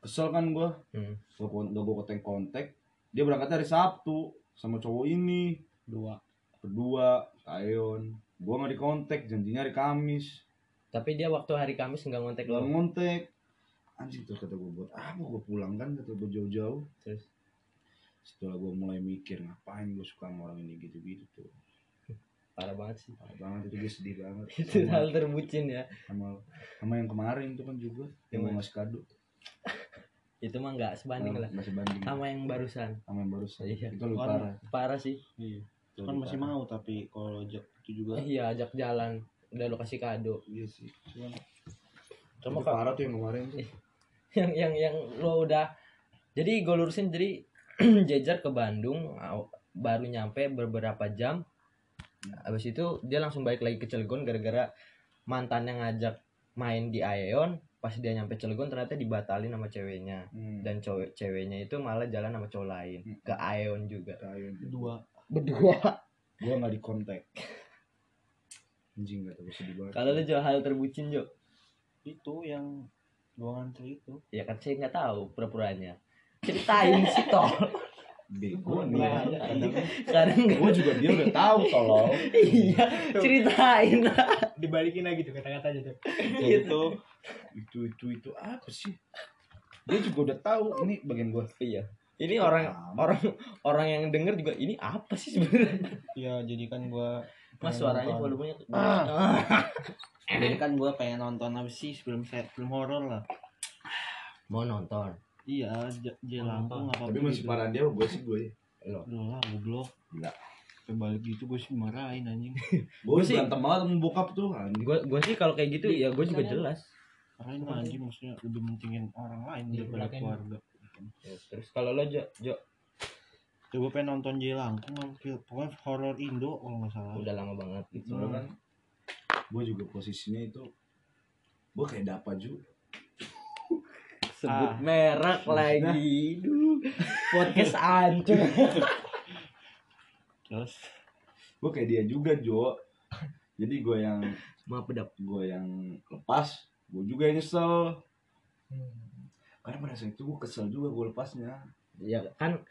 B: kesel kan gua.
A: Hmm.
B: gua kon- gak gua kontak kontak dia berangkat hari Sabtu sama cowok ini.
C: Dua
B: berdua Tayon gua nggak dikontak janjinya hari Kamis.
A: Tapi dia waktu hari Kamis nggak ngontek lo?
B: Ngontek. Anjing terus kata gua buat apa gua pulang kan? kata gua jauh-jauh.
A: Terus?
B: Setelah gua mulai mikir ngapain gua suka sama orang ini? gitu-gitu tuh
A: parah banget sih.
B: Parah banget itu gue sedih banget.
A: Itu
B: sama,
A: hal terbucin ya.
B: sama sama yang kemarin itu kan juga yang mau ngasih kado.
A: Itu mah nggak sebanding lah.
B: nggak sebanding.
A: Sama yang barusan.
B: Sama yang barusan.
A: Iya.
B: itu lebih parah.
A: parah sih.
C: Iya.
B: Itu
C: kan masih
B: parah.
C: mau tapi kalau jak itu juga.
A: Eh, iya ajak jalan. Udah lo kasih kado.
B: Iya sih. Cuman
A: Cuma
B: parah tuh yang kemarin tuh.
A: Yang yang yang lo udah jadi gue lurusin jadi jejer ke Bandung baru nyampe beberapa jam habis itu dia langsung balik lagi ke Cilegon gara-gara mantan yang ngajak main di Aeon pas dia nyampe Cilegon ternyata dibatalin sama ceweknya.
B: Hmm.
A: dan cowok ceweknya itu malah jalan sama cowok lain
B: Hmm.
A: ke Aeon juga.
B: Tayon.
C: dua
A: berdua.
B: Gua nggak dikontak. Anjing gak sedih banget.
A: Kalau lu jual hal terbucin Jo?
C: Itu yang gua ngantri itu.
A: Ya kan saya nggak tahu pura-puranya. Ceritain sih tol
B: bego nih
A: sekarang
B: gua juga dia udah tahu tolong.
A: Iya ceritain.
D: Dibalikin lagi tuh kata-kata aja tuh.
C: itu
B: itu itu itu apa sih? Dia juga udah tahu ini bagian gua.
A: Iya. Ini orang orang orang yang denger juga ini apa sih sebenarnya?
C: ya jadi kan gua
A: Mas suaranya volumenya
C: Ah. jadi kan gua pengen nonton apa sih film film horor lah.
A: Mau nonton.
C: Iya J- Jelangkung apa?
B: Tapi masih parah dia gua sih gue.
A: Lo.
C: Lah goblok.
B: Gila.
C: Balik gitu gue sih marahin anjing.
B: Gua
A: sih-
B: berantem banget sama bokap tuh anjing.
A: Gue gue sih kalau kayak gitu ya gue juga
D: Misalnya-
A: jelas.
C: Marahin mah anjing maksudnya lebih mentingin orang lain
D: Iya,
C: daripada keluarga.
A: Terus kalau lo Jo, Jo?
C: Coba pengen nonton Jelangkung Pokoknya horor Indo kalau nggak salah.
A: Udah lama banget gitu.
B: Soalnya kan? Gue juga posisinya itu gue kayak dapa juga
A: Sebut
C: Ah.
A: merek lagi. Duh. Podcast ancur.
C: Terus
B: gue kayak dia juga Jo jadi gue yang
A: Maaf pedap.
B: gue yang lepas gue juga yang nyesel
D: Hmm.
B: karena pada saat itu gue kesel juga gue lepasnya
A: Ya kan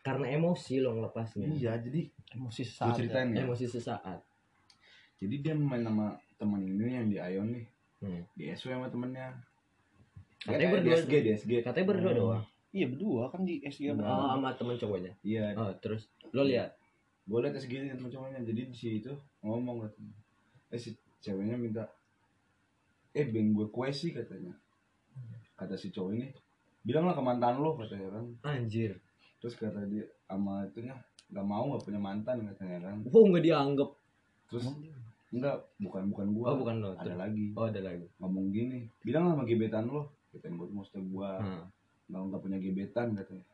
A: karena emosi lo ngelepasnya.
B: iya jadi
C: emosi sesaat ya.
B: ceritain ya
A: Emosi sesaat.
B: jadi dia main sama temen ini yang di Ion nih
A: Hmm.
B: di SW sama temennya
A: Katanya
B: Eh,
A: berdua-
B: di SG
A: Katanya berdua
C: Hmm.
A: doang.
C: Iya berdua kan di SG
B: Hmm.
A: Oh, sama temen cowoknya.
B: iya
A: Oh, terus lo lihat
B: gue liat SG nya temen cowoknya jadi di situ ngomong katanya eh si ceweknya minta eh beng gue kue sih katanya kata si cowok ini bilanglah ke mantan lo katanya kan
A: anjir.
B: terus kata dia sama itunya nggak mau nggak punya mantan katanya kan
A: Wow, nggak dianggap.
B: terus enggak bukan bukan gua
A: Oh, bukan lo.
B: ada lagi
A: Oh, ada lagi.
B: ngomong gini bilang sama gebetan lo gebetan gua maksudnya gua
A: Hmm.
B: nggak nggak punya gebetan katanya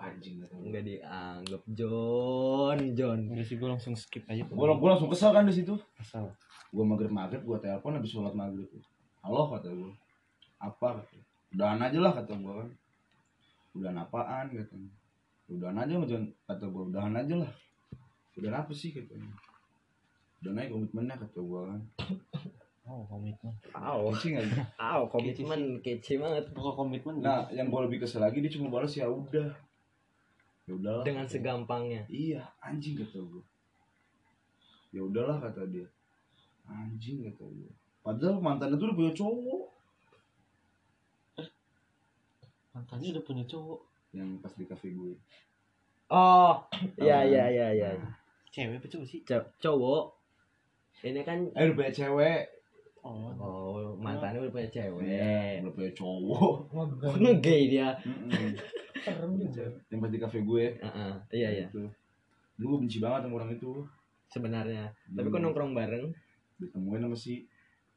B: anjing kata gua.
A: Enggak dianggap John, John.
C: Enggak sih gue langsung skip aja tuh.
B: Gua, gua langsung kesel kan di situ.
C: Kesel.
B: Gua maghrib maghrib gua telepon habis sholat maghrib. Halo kata gua. Apa? Kata. Udahan aja lah kata gua kan. Udahan apaan katanya. Udahan aja sama John kata gua. Udahan aja lah. Udahan apa sih katanya. Udah naik komitmennya kata gua kan.
C: Oh komitmen.
A: Aw,
B: Kecil nggak?
A: aw, komitmen kece banget.
C: Pokok komitmen.
B: Nah, yang gua lebih kesel lagi dia cuma balas ya udah. Ya udahlah.
A: Dengan segampangnya.
B: Iya, anjing kata gua. Ya udahlah kata dia. Anjing kata gua. Padahal mantannya tuh udah punya cowok
C: mantannya udah punya cowok.
B: yang pas di cafe gue.
A: Oh, iya
B: kan?
A: iya iya iya.
C: Cewek apa cowok sih?
A: Co- Cowok. Ini kan
B: Eh udah punya cewek.
C: Oh.
A: oh, mantannya udah punya cewek.
B: Iya, udah punya cowok.
A: Ngegay dia.
D: Serem juga.
B: yang pas di cafe gue.
A: Heeh, iya iya.
B: Itu. Dulu gue benci banget sama orang itu.
A: Sebenarnya. Tapi
B: Hmm.
A: kok nongkrong bareng
B: Ditemuin sama si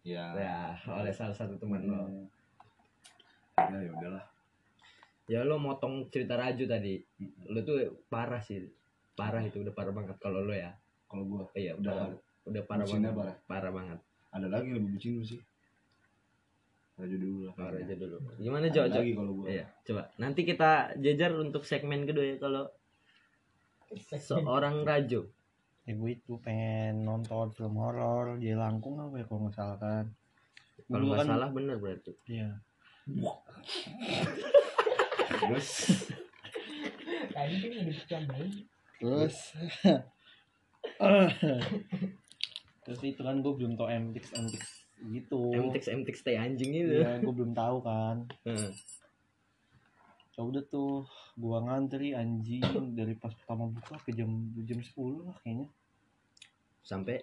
B: ya.
A: ya oleh salah satu teman lo.
B: Hmm. Ya ya udahlah.
A: Ya lo motong cerita Raju tadi. Lo tuh parah sih. Parah itu udah parah banget kalau lo ya.
B: Kalau gue
A: Iya,
B: udah
A: parah. Udah parah banget.
B: parah.
A: Parah banget.
B: Ada lagi yang lebih bucin sih. Raju dulu lah.
A: Parah
B: kayaknya.
A: aja dulu. Gimana Jo? Jo?
B: lagi kalau gue.
A: Iya, coba. Nanti kita jajar untuk segmen kedua ya kalau seorang Raju.
C: Ya gue itu pengen nonton film horor di Langkung apa ya kalau nggak salah kan.
A: Kalau nggak
C: kan-
A: salah bener berarti.
C: Iya.
B: Terus
D: Tadi kan udah.
C: Terus Terus itu kan gue belum tau MTX MTX gitu.
A: MTX MTX teh anjing itu.
C: Iya, gue belum tahu kan.
A: Heeh.
C: Ya udah tuh gua ngantri anjing dari pas pertama buka ke jam jam 10 lah kayaknya.
A: Sampai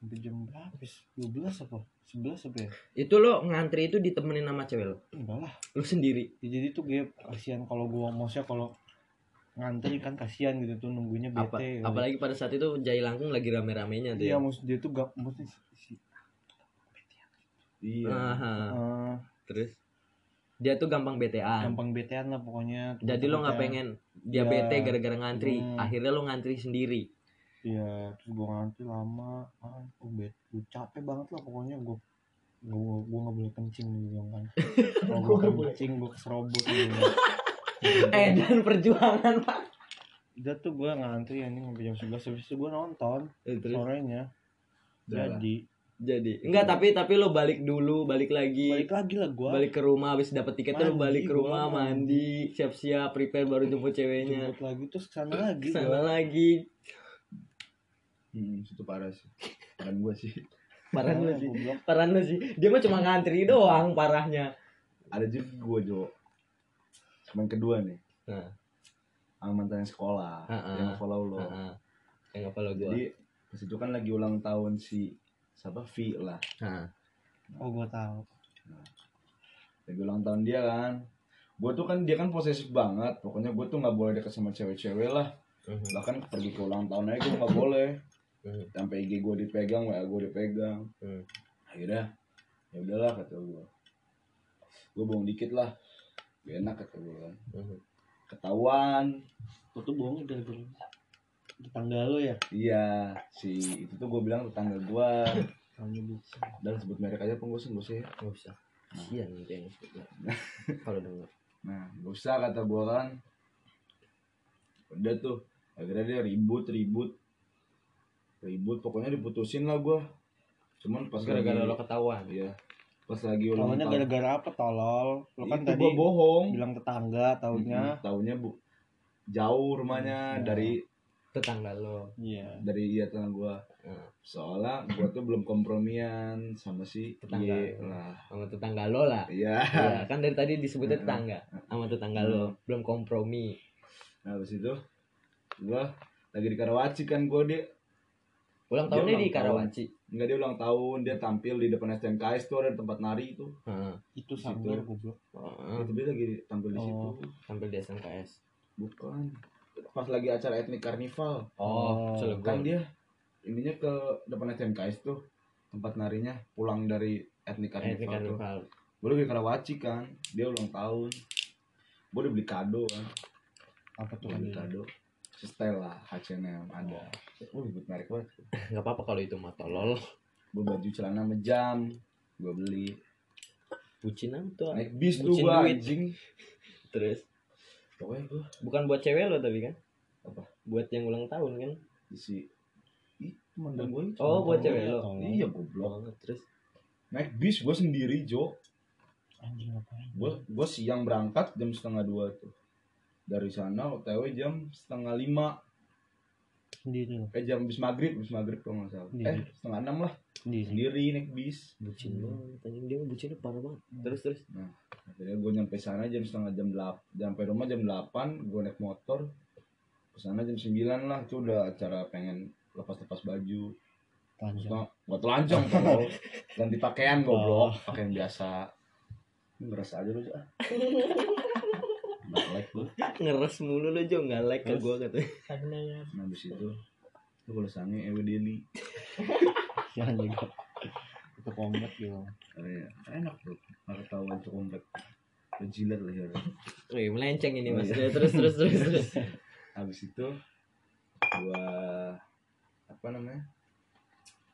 C: Sampai jam berapa? sih? 12 apa? 11 apa ya?
A: itu lo ngantri itu ditemenin sama cewek lo.
C: Enggak lah.
A: Lo sendiri.
C: Ya, jadi tuh gue kasihan kalau gua maksudnya kalau ngantri kan kasihan gitu tuh nunggunya bete.
A: Apa,
C: gitu.
A: apalagi pada saat itu Jai Langkung lagi rame-ramenya tuh.
C: Iya
A: ya.
C: maksud dia tuh gak maksudnya si,
B: iya.
A: Aha.
C: eh,
A: Terus dia tuh gampang BTA.
C: gampang betean lah pokoknya.
A: Jadi lo nggak pengen dia
C: Iya.
A: bete gara-gara ngantri.
C: Hmm.
A: Akhirnya lo ngantri sendiri.
C: Iya, terus gua ngantri lama, ah, oh, bet, gua capek banget lah pokoknya gua gua gua nggak boleh kencing nih bilang kan. Kalau
D: boleh.
C: kencing gua keserobot gitu.
A: Eh dan perjuangan pak.
C: Udah tuh gua ngantri ini sampai jam 11 habis itu gua nonton
A: Eh,
C: sorenya. Jadi
A: jadi enggak tapi tapi lo balik dulu balik lagi
C: balik lagi lah gua.
A: balik ke rumah habis dapet tiketnya lo balik ke
C: gua
A: rumah
C: mandi.
A: mandi siap-siap prepare baru jemput ceweknya
C: jemput lagi terus ke sana lagi
A: sana
C: gua.
A: lagi
B: Hmm, itu parah sih. Parah gue sih.
A: parah lo sih parah lo sih dia mah cuma ngantri doang parahnya
B: Ada juga gue Jo. Cuman kedua nih.
A: nah
B: Sama mantan yang sekolah.
A: Ha-ha.
B: Yang follow lo.
A: Heeh. yang apa lo gua
B: Jadi pas itu kan lagi ulang tahun si siapa V lah.
A: Nah,
C: Oh gua tahu.
B: Lagi ulang tahun dia kan. Gue tuh kan dia kan posesif banget. Pokoknya gue tuh nggak boleh deket sama cewek-cewek lah.
A: mhm,
B: Bahkan pergi ke ulang tahun aja gue nggak boleh.
A: mhm,
B: Sampai IG gue dipegang, WA gue dipegang.
A: mhm.
B: Akhirnya ya udahlah kata gue. Gue bohong dikit lah. Gak enak kan.
A: Mhm.
B: Ketahuan.
C: Lu tuh bohong gara-gara tetangga lo ya?
B: Iya, si itu tuh gue bilang tetangga gue. Dan sebut merek aja pun gue sih, ya.
A: nggak usah kasian nih kayaknya kalau denger
B: Nah, gak usah kata gue kan. Udah tuh, akhirnya dia ribut, ribut. Ribut, pokoknya diputusin lah gue. Cuman pas
A: gara-gara lo ketahuan
B: Iya. Pas lagi ulang tahun.
C: gara-gara apa tolol? Lo kan
B: itu
C: tadi
B: bohong.
C: bilang tetangga taunya.
B: Mm-mm, Taunya bu jauh rumahnya
C: Hmm.
B: dari
A: tetangga lo
C: Iya.
B: dari iya tetangga gue.
A: Hmm.
B: Soalnya gue tuh belum kompromian sama si
A: Tetangga.
B: Y lah.
A: sama tetangga lo lah
B: Iya.
A: Iya, kan dari tadi disebutnya tetangga sama tetangga lo belum kompromi
B: Nah, habis itu gue lagi di Karawaci kan gue dia
A: ulang tahunnya di
B: tahun. Enggak dia ulang tahun, dia tampil di depan STMKS tuh ada tempat nari itu.
A: Heeh.
C: Itu
B: Situ.
C: sanggar goblok.
A: Heeh.
B: Itu dia lagi tampil di situ.
C: Oh.
A: tampil di SNKS
B: Bukan. Pas lagi acara etnik karnival.
A: oh,
C: Oh,
A: Cilegon.
B: Kan dia ininya ke depan STMKS tuh tempat narinya pulang dari etnik karnival tuh.
A: karnival
B: Gue lagi Karawaci kan, dia ulang tahun. gue udah beli kado kan
C: apa tuh
B: beli kado Style lah H&M ada. Gue ribut merek banget.
A: Nggak apa-apa kalau itu mah tolol.
B: Gue baju celana sama jam gue beli.
A: Bucin apa tuh
B: naik bis tuh gue anjing.
A: Terus?
B: Pokoknya gue
A: bukan buat cewek lo tapi kan?
B: Apa?
A: buat yang ulang tahun kan?
B: Si Ih, teman gue itu
A: oh buat cewek lo?
B: Iya goblok.
A: Oh, terus?
B: Naik bis gue sendiri Jo.
C: Anjing ngapain?
B: Gue gue siang berangkat jam setengah dua tuh dari sana otw jam setengah lima.
C: Sendiri
B: eh jam bis maghrib bis maghrib kalau nggak salah. Eh setengah enam lah.
C: Sendiri
B: sendiri naik bis.
A: Bucin banget anjing. Dia bucinnya parah banget. Terus terus.
B: Akhirnya gue nyampe sana jam setengah jam delapan sampai rumah jam delapan gue naik motor. Ke sana jam sembilan lah. Itu udah acara pengen lepas lepas baju Nah, gua telanjang kalau ganti pakaian goblok. Pakaian biasa. Ngerasa aja lu ah nggak like lu
A: ngeres mulu lo jo. Nggak like ke gue katanya.
D: Stagnan.
B: nah habis itu lu kalau sange ewe deli.
C: Jangan juga itu kombat gitu
B: oh, iya. enak bro. Nggak ketahuan tuh komplek lu jilat lah ya
A: Wih, melenceng ini mas.
B: Oh, iya.
A: terus terus terus terus.
B: Habis itu gua apa namanya?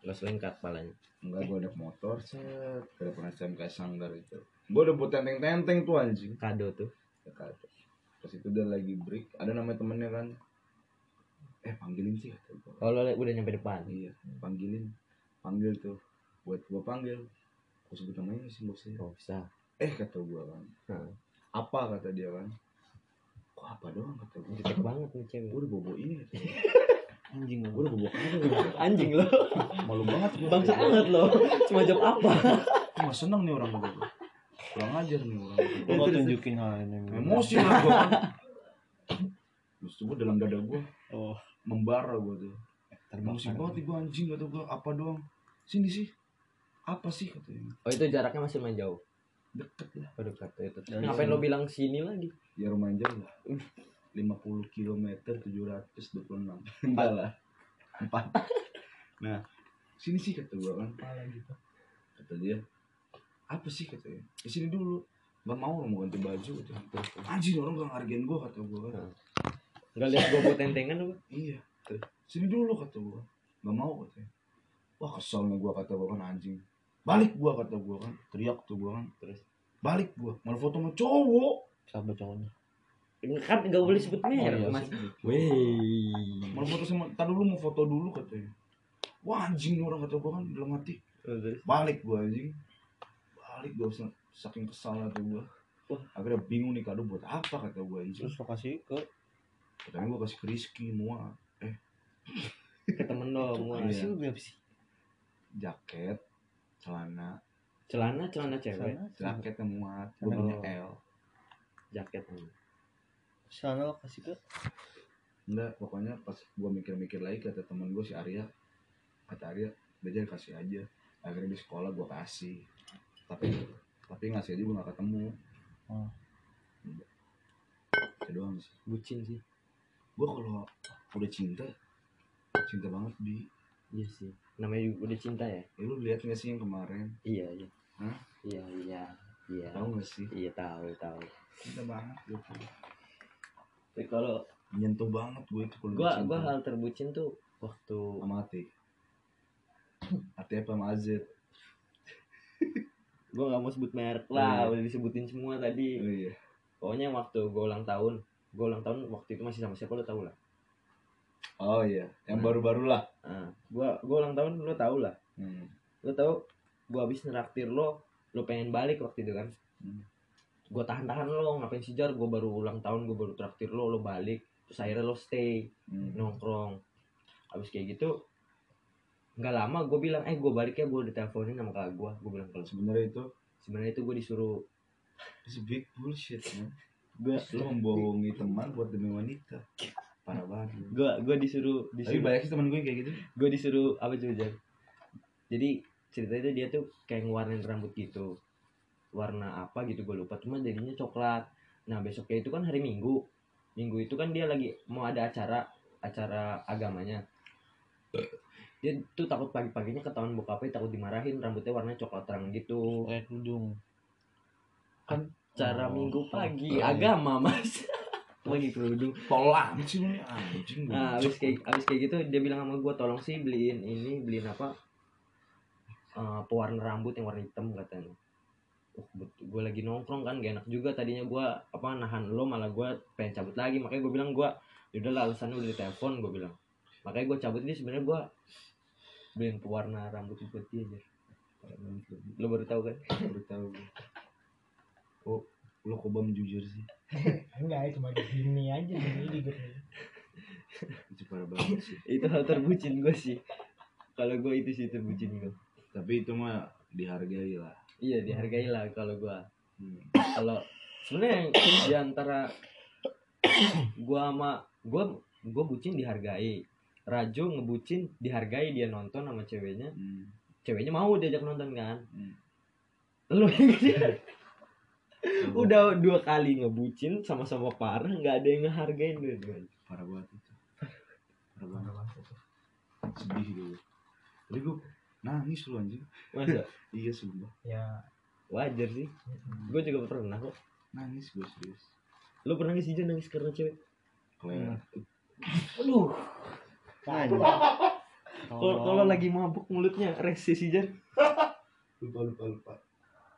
A: Lo selengkat palanya.
B: Enggak gua naik motor set. Udah pernah SMK Sanggar itu. Gua udah buat tenteng tenteng tuh anjing.
A: Kado tuh
B: ya kan pas itu dia lagi break ada namanya temennya kan. Eh panggilin sih
A: lo udah nyampe depan?
B: Iya panggilin. Panggil tuh. Buat gua panggil. Gua sebut namanya sih bosnya.
A: Oh bisa.
B: Eh kata gua kan.
A: Hmm.
B: apa kata dia kan. Kok apa doang kata gua.
A: Jutek banget nih cewek.
B: Gua udah bobo ini
C: anjing
B: gua
C: lo
B: udah bobo
A: anjing lo.
B: Malu banget
A: bangsa banget lo. Cuma jawab apa?
B: Wah seneng nih orang gua kurang ajar nih orang. Gua.
C: mau tunjukin hal ini.
B: emosi lah gua. Kan terus tuh gua dalam dada gua
C: oh.
B: membara gua tuh. Emosi
C: terbakar.
B: banget gua anjing kata gua. Apa doang? Sini sih. Apa sih katanya
A: oh itu jaraknya masih main jauh?
B: Deket lah.
A: Oh dekat itu.
C: Dari
A: ngapain lo bilang sini lagi?
B: Ya lumayan jauh lah. 50 km 726 enggak lah. Empat. Nah sini sih kata gua kan.
D: Gitu.
B: kata dia apa sih katanya di sini dulu. Nggak mau mau ganti baju
A: terus
B: anjing orang gak ngargain gua kata gua. Kan
A: nggak lihat gue buat tentengan apa?
B: Iya. Sini dulu kata gua. Nggak mau katanya wah kesel nih gua kata gua kan anjing. Balik gua kata gua kan. Teriak tuh gua kan.
A: Terus?
B: balik gua. Malah foto sama cowok.
C: Sahabat cowoknya.
A: Kan nggak boleh sebut merek
C: iya
A: mas.
C: sih.
A: Wih.
B: malah foto sama tadi dulu mau foto dulu katanya wah anjing orang kata gua kan dalam hati.
A: Oh,
B: balik gua anjing balik sa- saking kesal tuh gua.
A: Wah.
B: akhirnya bingung nih kado buat apa? kata gua anjing.
C: Terus lo kasih ke
B: katanya gua kasih ke Rizky mua.
A: Ke temen lo mau
B: Iya.
C: kasih lo berapa sih?
B: Jaket celana.
A: Celana celana cewek?
C: Sana
B: jaket yang muat
A: Oh.
B: gua punya L.
A: Jaket
C: sana lo kasih ke?
B: Enggak pokoknya pas gua mikir-mikir lagi kata teman gua si Arya. Kata Arya udah jadi kasih aja. Akhirnya di sekolah gua kasih tapi tapi ngasih aja gua gak ketemu.
C: Oh.
B: itu doang sih.
A: Bucin sih.
B: Gua kalau udah cinta cinta banget di
A: iya sih. Namanya juga udah cinta ya?
B: Ya lu lihat gak sih yang kemarin?
A: Iya iya.
B: Hah?
A: iya iya iya.
B: Tahu gak sih?
A: Iya tahu tahu.
B: Cinta banget gitu
A: tapi kalau
B: nyentuh banget gue itu kalau
A: gua
B: cinta.
A: gua hal terbucin tuh waktu
B: sama hati hati apa sama AZ
A: gua nggak mau sebut merek lah
B: Iya.
A: udah disebutin semua tadi
B: oh iya
A: pokoknya waktu gua ulang tahun gua ulang tahun waktu itu masih sama siapa lo tau lah
B: oh iya yang
A: Hmm.
B: baru-baru lah
A: nah, gua gua ulang tahun lo tau lah
B: hmm.
A: lo tau gua habis neraktir lo lo pengen balik waktu itu kan
B: Hmm.
A: gua tahan-tahan lo ngapain sih jar gua baru ulang tahun gua baru traktir lo lo balik terus akhirnya lo stay
B: Hmm.
A: nongkrong habis kayak gitu nggak lama gue bilang eh gue balik ya gue diteleponin sama kakak gue gue bilang kalau
B: sebenarnya itu?
A: Sebenarnya itu gue disuruh
B: it's big bullshit man.
A: Gue
B: lu membohongi teman buat demi wanita. Parah banget.
A: Gue gue disuruh
B: tapi
A: disuruh
B: banyak sih teman gue kayak gitu.
A: Gue disuruh apa coba Jar? jadi ceritanya itu dia tuh kayak ngewarnain rambut gitu. Warna apa gitu gue lupa. Cuma jadinya coklat. Nah besoknya itu kan hari minggu. Minggu itu kan dia lagi mau ada acara acara agamanya dia tuh takut pagi-paginya ketahuan bokapnya takut dimarahin rambutnya warnanya coklat terang gitu.
C: Kayak kerudung
A: acara
B: Oh,
A: minggu pagi
B: oke.
A: agama mas. Lagi kerudung.
B: Anjing.
A: nah abis kayak abis kayak gitu dia bilang sama gue tolong sih beliin ini beliin apa Eh, pewarna rambut yang warna hitam katanya. Oh, gue lagi nongkrong kan gak enak juga tadinya gue apa nahan lo malah gue pengen cabut lagi. Makanya gue bilang gue yaudah lah alasannya udah di telepon gue bilang makanya gue cabut ini sebenarnya gue beliin pewarna rambut buat dia aja lo baru tahu kan
B: Baru tahu gue. Oh, lo kobam jujur sih.
D: Enggak, cuma di sini aja di di grup.
B: Itu parah banget sih.
A: itu hal terbucin gue sih kalau gue itu sih terbucin gue
B: Tapi itu mah dihargai lah.
A: iya dihargai lah kalau gue
B: Hmm.
A: kalau sebenarnya di antara gua sama gua gua bucin dihargai Rajo ngebucin dihargai dia nonton sama ceweknya
B: Hmm.
A: ceweknya mau diajak nonton kan
B: Hmm.
A: lu udah dua kali ngebucin sama-sama parah nggak ada yang ngehargain dua
B: Parah banget itu. Parah banget. Sedih gue. Tapi gue nangis lu anjing.
A: masa
B: Iya sumpah.
D: Ya,
A: wajar sih gue juga pernah kok
B: Nangis gue serius.
A: lu pernah nangis juga nangis karena cewek
B: Claire.
A: aduh
C: Nanya.
A: Kalau kalau lagi mabuk mulutnya rese sih jar
B: Lupa lupa lupa.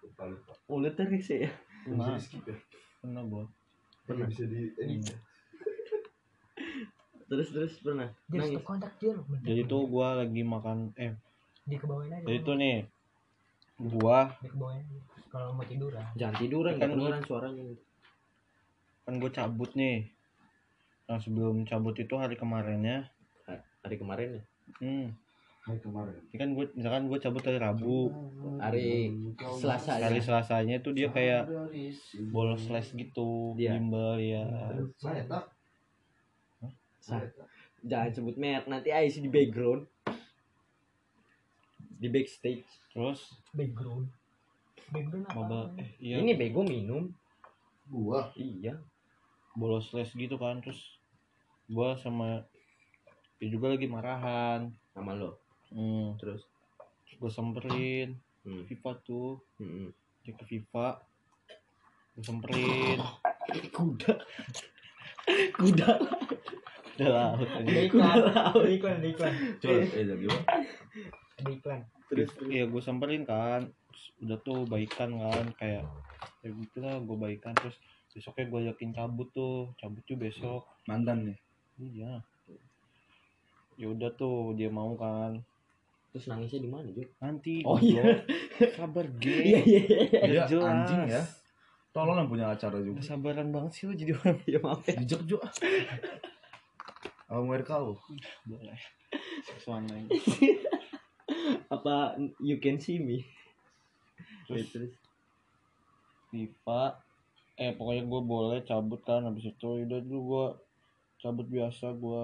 B: Lupa lupa.
A: mulutnya rese ya
C: Pernah.
B: Bisa di skip ya.
C: Pernah gue.
A: Pernah.
B: Bisa di edit.
A: terus terus pernah
D: dia stop kontak dia loh.
C: Jadi tuh gue lagi makan eh
D: Di kebawain aja.
C: jadi tuh nih gua
D: Di kebawain aja. Kalau mau tiduran.
A: jangan tiduran
C: Kan gua-
A: kedengeran suaranya
C: kan gue cabut nih nah sebelum cabut itu hari kemarinnya
A: hari kemarin ya
C: hmm
B: Hai kemarin.
C: ini kan gue misalkan gue cabut hari Rabu
A: hari Selasa ya
C: hari Selasanya tuh dia kayak bolos les gitu
A: Dia.
C: bimbel ya
B: Saya tak.
A: Sa- jangan sebut merek nanti Ais di background di backstage
C: terus
D: Background. Background apa?
C: maba eh, iya
A: ini bego minum
B: Gua.
A: iya
C: bolos les gitu kan terus gue sama dia juga lagi marahan.
A: Sama lo?
C: Hmm.
A: terus?
C: Gue samperin.
A: Hmm.
C: FIFA tuh.
A: Hmm.
C: dia ke FIFA gue samperin.
A: Kuda. Kuda.
C: Udah lah
D: Ada iklan. Ada iklan, ada iklan.
B: Coba eh jadi?
D: Ada iklan.
A: terus
C: Iya gue samperin kan. Terus udah tuh baikan kan kayak ya gitu lah gue baikan. Terus besoknya gue yakin cabut tuh. Cabut tuh besok.
B: Mantan nih.
C: iya ya udah tuh dia mau kan
A: terus nangisnya di mana Juk?
C: nanti
A: Oh, iya.
C: goblok. sabar
A: iya iya iya
C: jelas.
B: anjing ya. Tolong yang punya acara juga.
C: Sabaran banget sih lo jadi orang
A: ya maaf ya
B: Dijek juga. Apa mau kau?
C: boleh lain
A: apa you can see me
C: Terus-
A: terus
C: FIFA eh pokoknya gue boleh cabut kan habis itu udah dulu gue cabut biasa gue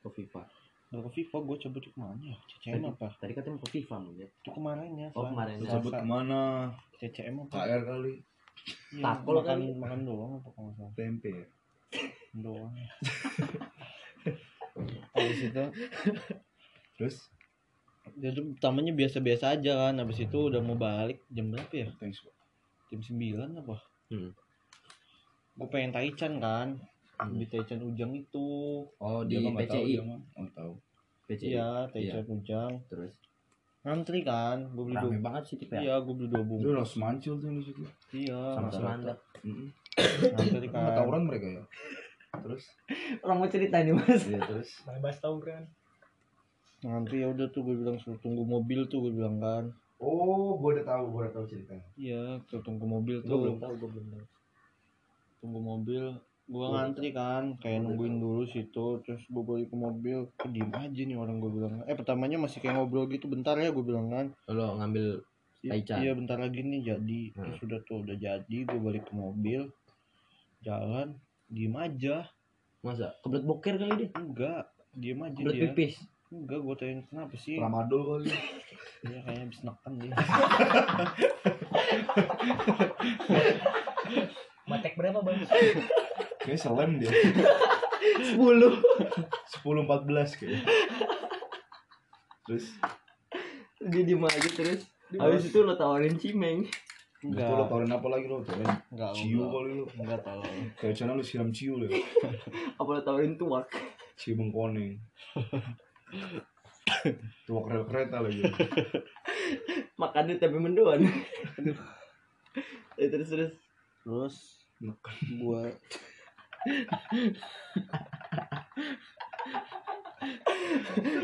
A: ke FIFA
C: Nggak ke FIFA gue cabut ke mana ya CCM apa
A: tadi katanya mau ke FIFA mau ya
C: itu kemarin ya
A: Oh, kemarin.
B: Lu
C: Selasa.
B: cabut ke mana?
C: CCM apa
B: KR kali.
C: Iya,
A: Takol
C: makan
A: kali.
C: makan doang apa kalau nggak salah
B: Tempe ya.
C: doang habis itu
B: Terus
C: jadi pertamanya biasa-biasa aja kan habis itu udah mau balik jam berapa ya
B: thanks. Pak.
C: jam 9 apa
A: Hmm.
C: gue pengen taichan kan. Di taichan ujang itu.
A: Oh
B: Dia
A: di
B: mah nggak tahu,
A: PCI
B: dia. Oh, tahu.
A: PCI
C: iya taichan ujang.
A: Terus?
C: Ngantri kan gue beli
A: rame
C: dua
A: banget sih tipe ya
C: iya gue beli dua bungkus.
B: Udah semancil tuh di situ.
C: iya.
A: Sama Semanda.
B: Heeh.
C: ngantri
B: Kan. Tawuran mereka ya. Terus?
A: Orang mau cerita nih mas.
B: Iya terus?
D: Bahas tawuran.
C: ngantri ya udah tuh gue bilang suruh tunggu mobil tuh gue bilang kan.
B: Oh, gua udah tahu, gua udah tahu ceritanya.
C: iya suruh tunggu mobil
A: gue belum
C: tuh
A: tahu gue belum tahu.
C: Tunggu mobil gue ngantri kan kayak nungguin dulu situ terus gue balik ke mobil. Kok diem aja nih orang gue bilang. Eh pertamanya masih kayak ngobrol gitu bentar ya gue bilang kan.
A: Lo ngambil
C: I-
A: Taichan.
C: iya bentar lagi nih jadi.
A: Hmm.
C: terus udah tuh udah jadi gue balik ke mobil. Jalan diem aja.
A: Masa kebelet boker kali dia?
C: Enggak diem aja
A: kebelet
C: dia.
A: pipis?
C: Enggak gue tanya kenapa sih?
B: Tramadol kali.
C: Iya kayaknya habis neken dia
D: Matek berapa bang?
B: Kayak selem dia.
A: sepuluh
B: 10 14 kayak. Terus
A: dia diem aja terus habis itu lo tawarin cimeng
B: Enggak. Lo taurin apa lagi lo? Taurin
C: Enggak,
B: ciu
C: enggak.
B: kali lo.
C: Enggak tolong.
B: Kayak sana lu siram ciu lo.
A: Apa lo tawarin tuak?
B: Ciu bengkoneng. Tuak rel kereta lagi.
A: Makannya tempe mendoan. Eh, terus terus.
C: Terus
B: Makan.
C: gua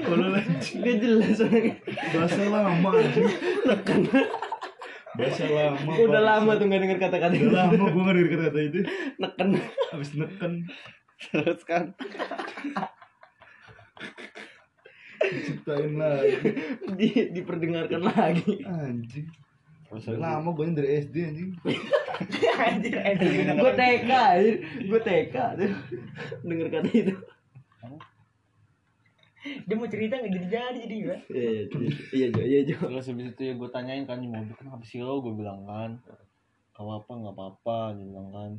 B: Kalau lagi
A: Gak jelas orangnya.
B: bahasa lama anjing. Bahasa lama.
A: Udah
B: bangsa.
A: lama tuh gak denger kata-kata
B: Udah
A: itu.
B: lama gua gak denger kata itu.
A: Neken.
B: Habis neken
C: terus kan
B: ciptain lagi.
A: Di, diperdengarkan lagi.
B: Anjing. Lama gue dari SD anjing.
D: Anjir, anjir.
A: Gue TK, gue TK. Denger kata itu.
D: Dia mau cerita nggak jadi jadi jadi ya.
A: Iya, iya, Jo, iya, Jo.
C: terus habis itu ya gue tanyain kan mobil kenapa sih lo gue bilang kan gak apa nggak apa-apa dia bilang kan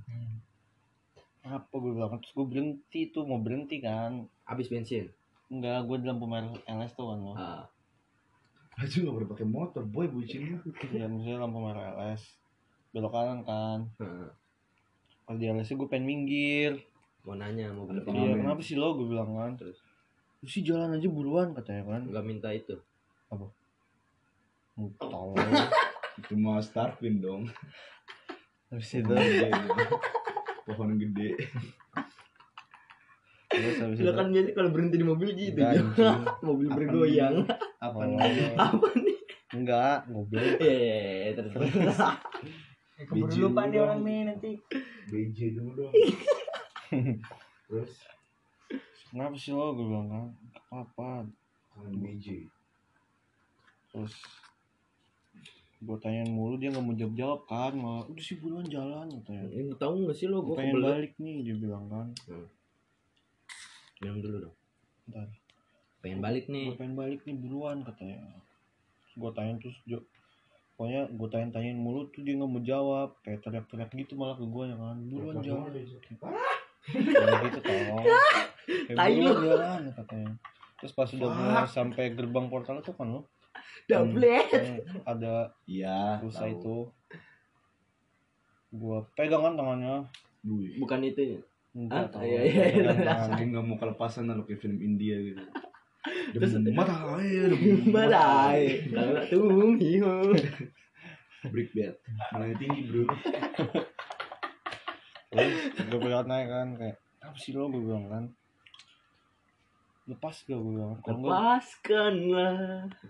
C: apa gue bilang terus gue berhenti tuh mau berhenti kan
A: Habis bensin.
C: enggak gue di lampu merah LS tuh kan lo
A: Ah,
B: Aja gak pernah pakai motor, boy bucin lu.
C: ya maksudnya lampu merah LS belok kanan kan.
A: Ah.
C: pas di LS gue pengen minggir.
A: Mau nanya, mau beli
C: iya kenapa sih lo? Gue bilang kan.
A: Terus?
C: Lu sih jalan aja buruan katanya kan.
A: Gak minta itu.
C: Hmm, tahu
B: Itu mah Starvin dong.
C: habis itu?
B: Pohon gede.
C: Terus habis itu?
A: Lo kan biasa kalau berhenti di mobil gitu,
C: anjing.
A: Mobil
B: Apa
A: bergoyang.
B: Apa
C: Oh.
B: nih?
A: Apa nih?
C: enggak goblok
A: Iya, iya, iya, terus. terus.
D: Eh, Keburu lupa nih orang nih nanti.
B: BJ dulu dong. Terus
C: kenapa sih lo gue bilang kan "Gak apa
B: kangen BJ.
C: terus gue tanyain mulu dia nggak mau jawab jawab kan malah udah sih buruan jalan katanya
A: Ini tahu gak sih lo
C: gue pengen
A: kebelet.
C: balik nih dia bilang kan
A: Minum dulu dong.
C: Bentar.
A: Pengen balik
C: gue
A: nih.
C: pengen balik nih buruan katanya gue tanya terus jo pokoknya gue tanya tanyain mulu tuh dia nggak mau jawab kayak teriak-teriak gitu malah ke gue ya kan buruan jalan kayak gitu tolong kayak buruan jalan katanya terus pas udah mulai sampai gerbang portal itu kan lo
A: Double.
C: yang ada
B: Iya.
C: rusa
B: tahu.
C: itu gua pegang kan tangannya.
A: Bukan itu.
C: enggak
A: Ah,
C: tahu
A: iya, iya, iya.
C: Pegang tangan.
B: Saking gak mau kelepasan lo kayak film India gitu.
A: Terus-
B: mata air. Break bed. Tinggi bro.
C: gue naik kan kayak apa sih lo gue bilang kan lepas gak gue bilang kalau enggak
A: Lepaskanlah.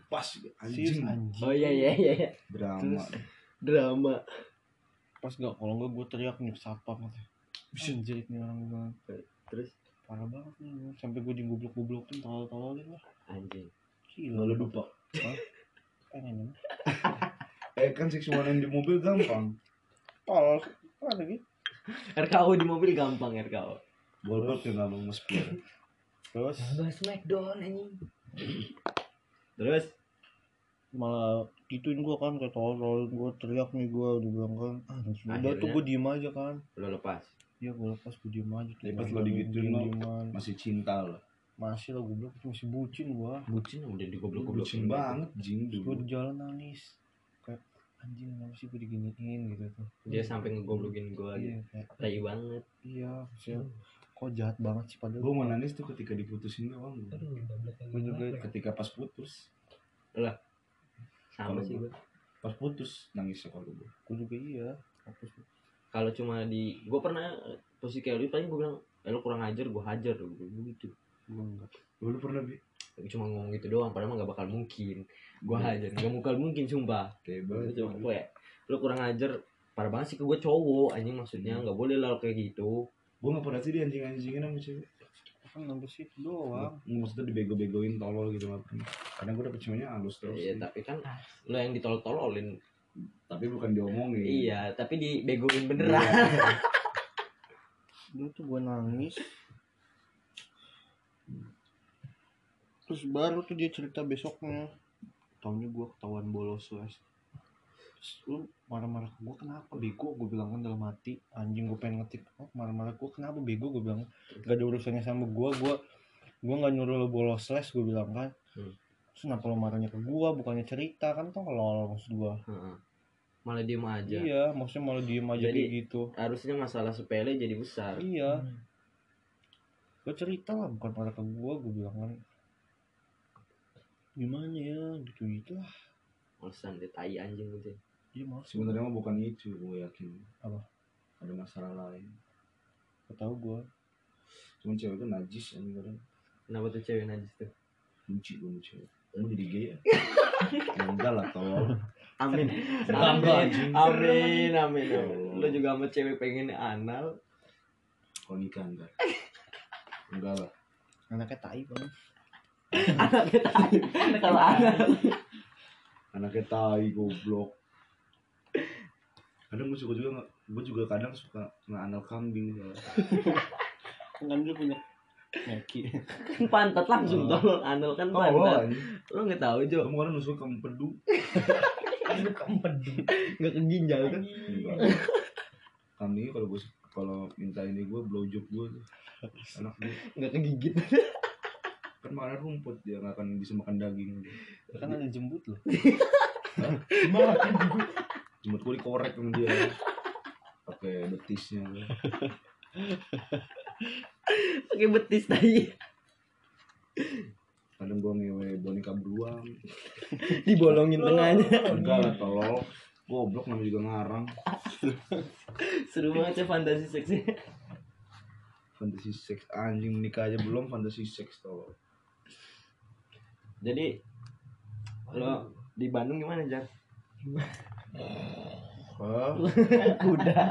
B: Pas
C: serius
B: anjing.
C: anjing
A: Oh iya iya iya. iya.
B: Drama.
C: Terus-
A: Drama.
C: pas gak kalau enggak gue teriak nih sapa katanya anjir nih orang gue
A: Terus
C: parah banget nih sampai gue digoblok-goblokin tolol-tololin lah
A: anjing.
C: gila
B: Lalu lupa.
C: pengen emang
B: Eh kan seksualan di mobil gampang.
C: tolol ada gitu
A: RKO di mobil gampang RKO.
B: Bolpot yang gak mau nge-spill.
C: terus
D: Bahas Smackdown anjing.
A: Terus
C: malah gituin gua kan kayak tolol gua teriak nih gua dibilang kan ah udah tuh gua diem aja kan
A: lo lepas.
C: Iya gua lepas gua diem aja tuh
B: Tapi pas
C: Nggak
B: lo digituin lo. Masih cinta lo.
C: masih lah goblok masih bucin gua
A: Bucin udah digoblok-goblok.
B: Bucin banget jing dulu.
C: di jalan nangis kayak anjing kenapa sih gua diginiin gitu tuh
A: Dia sampai ngegoblokin gue
C: iya
A: gitu.
C: kayak
A: Tai banget.
C: iya maksudnya kok jahat banget sih padahal
B: Gue mau nangis tuh ketika diputusin doang.
D: Goblok
C: Gua juga?
B: Ketika pas putus,
A: Sama
B: Kalau
A: sih
B: gua-
A: gue.
B: pas putus nangisnya kalau gue.
C: gua juga iya Apa sih?
A: Kalau cuma di gue pernah posisi kayak lu paling gue bilang eh, lo kurang ajar gue hajar gue gitu.
C: gua enggak
B: Lu pernah bi?
A: Cuma ngomong gitu doang padahal mah gak bakal mungkin. Gue
B: Iya.
A: hajar, gak bakal mungkin sumpah.
B: Banget.
A: cuma gue ya, lo kurang ajar parah banget sih ke gue cowok anjing maksudnya nggak boleh lah lo kayak gitu
B: Gue gak pernah sih di anjing-anjingin sama cewek.
C: kan sampai situ doang
B: Nggak, Maksudnya dibego-begoin tolol gitu gak pernah. Karena gue dapet ceweknya halus terus.
A: Iya tapi kan lo yang ditolol-tololin
B: Tapi bukan diomongin.
A: iya tapi dibegoin beneran.
C: Dulu tuh gue nangis. Terus baru tuh dia cerita besoknya. Tahunya gue ketahuan bolos les terus lu marah-marah ke gue kenapa? Bego gue bilang kan dalam hati. Anjing gue pengen ngetik. Oh marah-marah gue kenapa? Bego gue bilang. Gak ada urusannya sama gue gue gue nggak nyuruh lo bolos les gue bilang kan.
A: Hmm.
C: Terus kenapa lo marahnya ke gue bukannya cerita? Kan tolol maksud gue
A: Heeh. malah diem aja.
C: Iya maksudnya malah diem aja
A: Jadi-
C: kayak gitu.
A: harusnya masalah sepele jadi besar.
C: Iya. Gue cerita lah bukan pada ke gue gue bilang kan. Gimana ya? Gitu gitu lah.
A: Alasan dia tai anjing gitu
C: dia malas
B: sebenarnya mah bukan itu gue yakin.
C: Apa?
B: ada masalah lain.
C: Gak tau gue
B: cuman cewek itu najis anjing kadang
A: kenapa tuh cewek najis tuh?
B: Benci gue sama cewek kamu jadi gay ya? Ya enggak lah tolong.
A: Amin. Amin. amin amin.
B: Ya
A: lo juga sama cewek pengen anal.
B: Kalau nikah enggak. Enggak lah.
C: Anaknya tai bang.
A: Anaknya tai. Kalau anal.
B: Anaknya tai goblok. Kadang gue suka juga gue juga kadang suka nganal kambing
C: kan dia punya Meki
A: kan pantat langsung
B: Oh.
A: tolong anal kan
B: oh
A: pantat.
B: anjing.
A: lo nggak tahu jo.
B: Kamu kadang nusuk kamu pedu
D: Lu keempedu.
A: nggak ke ginjal kan?
B: Enggak kambingnya kalau gue kalau minta ini gue blowjob gue tuh. Anak gue
A: nggak kegigit.
B: Kan makan rumput dia nggak akan bisa makan daging.
C: Kan ada jembut loh.
D: Makan
B: jemput gue dikorek sama dia. Pakai betisnya.
A: Pakai betis tai
B: kadang gue ngewe boneka beruang.
A: Dibolongin tengahnya.
B: Enggak lah tolong. Goblok namanya juga ngarang.
A: Seru banget ya fantasi seksi
B: fantasi seks anjing nikah aja belum fantasi seks tolong.
A: Jadi lo di Bandung gimana jar?
B: Hah?
A: udah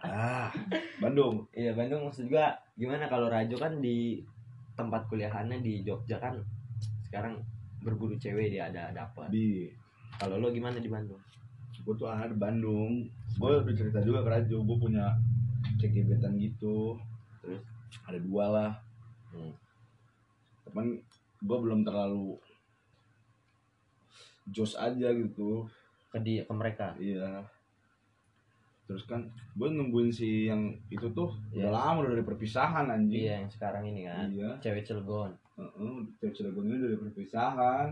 B: ah Bandung.
A: Iya Bandung maksud gua gimana kalau Rajo kan di tempat kuliahannya di Jogja kan sekarang berburu cewek dia ada dapat
B: di.
A: Kalau lo gimana di Bandung?
B: Gue tuh ada di Bandung. Gue udah cerita juga ke Rajo gue punya cek gebetan gitu.
A: Terus?
B: ada dua lah.
A: Hmm.
B: cuman gue belum terlalu jos aja gitu.
A: Ke dia ke mereka?
B: Iya terus kan gue nungguin si yang itu tuh
A: Iya.
B: udah lama udah dari perpisahan anjing.
A: Iya yang sekarang ini kan.
B: Iya.
A: Cewek Cilegon.
B: Heeh, cewek Cilegon ini dari perpisahan.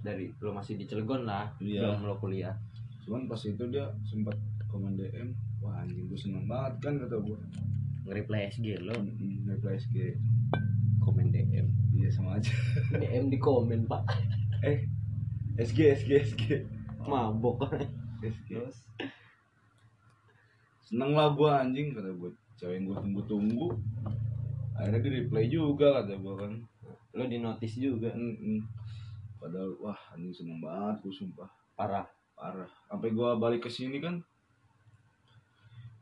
A: Dari lo masih di Cilegon lah
B: Iya.
A: belum lo kuliah.
B: Cuman pas itu dia sempat komen DM wah anjing gue seneng banget kan kata gue
A: nge-reply SG lo.
B: Mm-mm, reply SG
A: komen DM
B: iya sama aja.
A: DM di komen pak.
B: Eh SG SG SG
A: mabok.
B: SG seneng lah gue anjing kata gue cewek yang gue tunggu-tunggu akhirnya dia reply juga kata gue kan.
A: Lo di notice juga.
B: Mm-mm. padahal wah anjing seneng banget gue sumpah.
A: Parah.
B: Parah. Sampai gue balik ke sini kan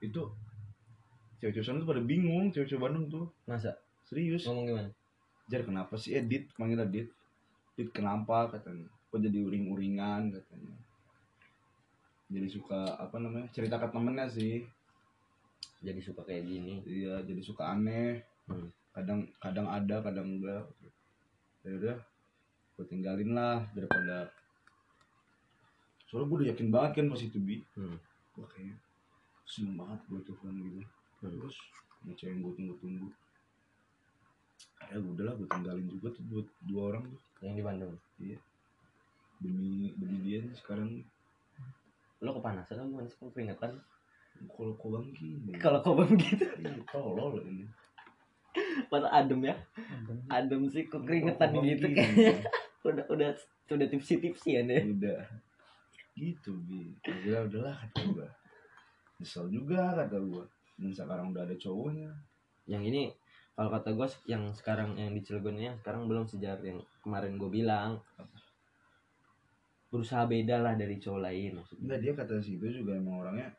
B: itu cewek-cewek sana tuh pada bingung cewek-cewek Bandung tuh.
A: Masa?
B: Serius.
A: Ngomong gimana?
B: Jar kenapa sih edit panggil edit edit kenapa? Katanya. Kok jadi uring-uringan katanya jadi suka apa namanya cerita ke temennya sih.
A: Jadi suka kayak gini.
B: Iya jadi suka aneh.
A: Hmm.
B: kadang kadang ada kadang enggak. Ya udah gue tinggalin lah daripada soalnya gue udah yakin banget kan pas itu bi.
A: Hmm.
B: gue kayak seneng banget gue tuh kan gitu.
A: Hmm.
B: terus cewek yang gue tunggu-tunggu ya udahlah gue tinggalin juga tuh buat dua orang tuh.
A: Yang di Bandung?
B: Demi demi dia sekarang
A: lo kepanasan lo gimana sih Kok keringetan.
B: Kalau kau bang gini.
A: Kalau kau begitu
B: Iya, tolol ini.
A: Pada adem ya? Adem. Sih kok keringetan gitu
B: gini?
A: kayaknya. Udah udah udah tipsi tipsi ya nih
B: udah. Gitu bi. Akhirnya udahlah kata gua. Nyesel juga kata gua. Dan sekarang udah ada cowoknya.
A: Yang ini kalau kata gue yang sekarang yang di Cilegon ini yang sekarang belum sejar yang kemarin gue bilang berusaha beda lah dari cowok lain maksudnya.
B: Enggak dia kata si itu juga emang orangnya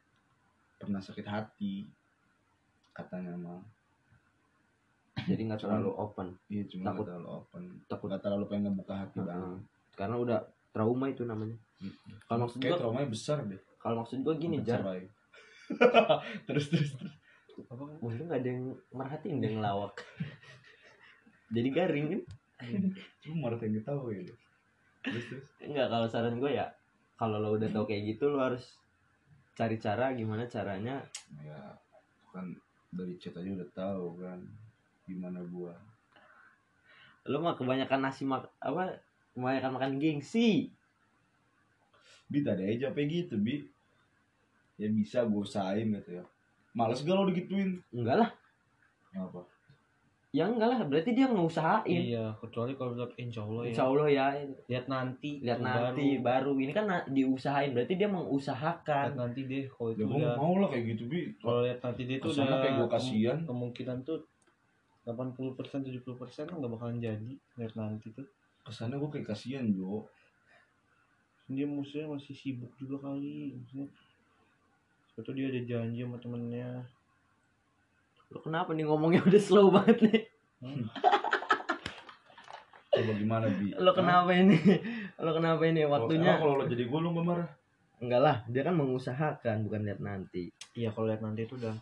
B: pernah sakit hati katanya mah.
A: Jadi nggak terlalu open.
B: iya cuma
A: Takut-
B: terlalu open.
A: takut
B: nggak terlalu pengen ngebuka hati
A: Heeh.
B: banget.
A: Karena udah trauma itu namanya. Kalau maksud gue
B: traumanya besar deh.
A: Kalau maksud gue gini jar.
B: terus terus terus.
A: Apa? Untung nggak ada yang merhatiin dia ngelawak. Jadi garing kan?
B: Lu marah yang tahu ya
A: enggak kalau saran gue ya kalau lo udah tahu kayak gitu lo harus cari cara gimana caranya
B: ya kan dari chat aja udah tahu kan gimana gua.
A: Lo mah kebanyakan nasi mak apa kebanyakan makan gengsi.
B: Bi tadi aja apa gitu bi. Ya bisa gue usahain gitu ya. Males gak lo digituin?
A: Enggak lah.
B: Apa
A: ya enggak lah. Berarti dia ngusahain
C: iya kecuali kalau bilang insya Allah ya.
A: Insya Allah ya.
C: Lihat nanti
A: lihat
C: baru.
A: nanti baru. ini kan na- diusahain. Berarti dia
C: lihat
A: mengusahakan
C: nanti deh kalau
B: ya
C: itu
B: gue
C: udah.
B: mau lah kayak gitu bi.
C: Kalau lihat nanti dia tuh udah
B: kayak gua
C: kem-
B: kasihan.
C: kemungkinan tuh 80 persen 70 persen nggak bakalan jadi lihat nanti tuh.
B: Ke sana gue kayak kasihan jo.
C: Dia musuhnya masih sibuk juga kali maksudnya. Suatu dia ada janji sama temennya
A: lo kenapa nih ngomongnya udah slow banget nih?
B: Coba gimana bi?
A: Lo kenapa ini? Lo kenapa ini? Waktunya
B: Waktunya kalau lo jadi gue lo gak marah
A: enggak lah dia kan mengusahakan bukan lihat nanti.
C: Iya kalau lihat nanti itu udah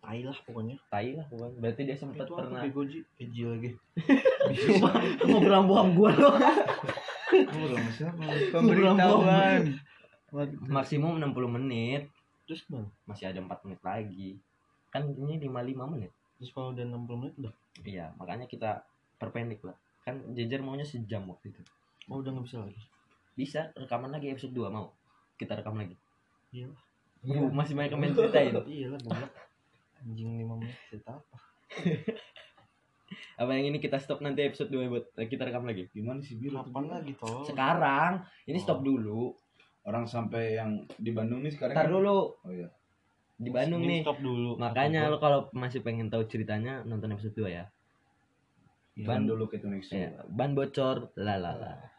C: tai lah pokoknya.
A: Tai lah bukan berarti dia sempat
C: itu
A: pernah
C: apa bego ji Eji lagi
A: ngobrol buang gua lo
B: Lo sama siapa?
C: Pemberitahuan.
A: maksimum 60 menit.
C: Terus bang?
A: Masih ada 4 menit lagi kan ini 55 menit.
C: Terus kalau udah 60 menit udah.
A: Iya makanya kita perpendek lah. Kan jejer maunya sejam waktu itu.
C: Oh udah nggak bisa lagi?
A: Bisa rekaman lagi episode 2 mau? Kita rekam lagi.
C: Iya
A: Bu, masih banyak yang main ceritain?
C: Iya lah anjing 5 menit cerita apa?
A: Apa yang ini kita stop nanti episode 2 buat kita rekam lagi?
B: Gimana sih bi lo tuh,
C: kapan lagi tol
A: sekarang. Ini stop dulu.
B: Orang sampai yang di Bandung nih sekarang
A: ntar
B: kan-
A: dulu.
B: Oh iya
A: di Bandung
C: Ini
A: nih.
C: stop dulu
A: makanya lo kalau masih pengen tahu ceritanya nonton episode 2 ya.
B: Ban dulu ke next
A: ya ban bocor lalala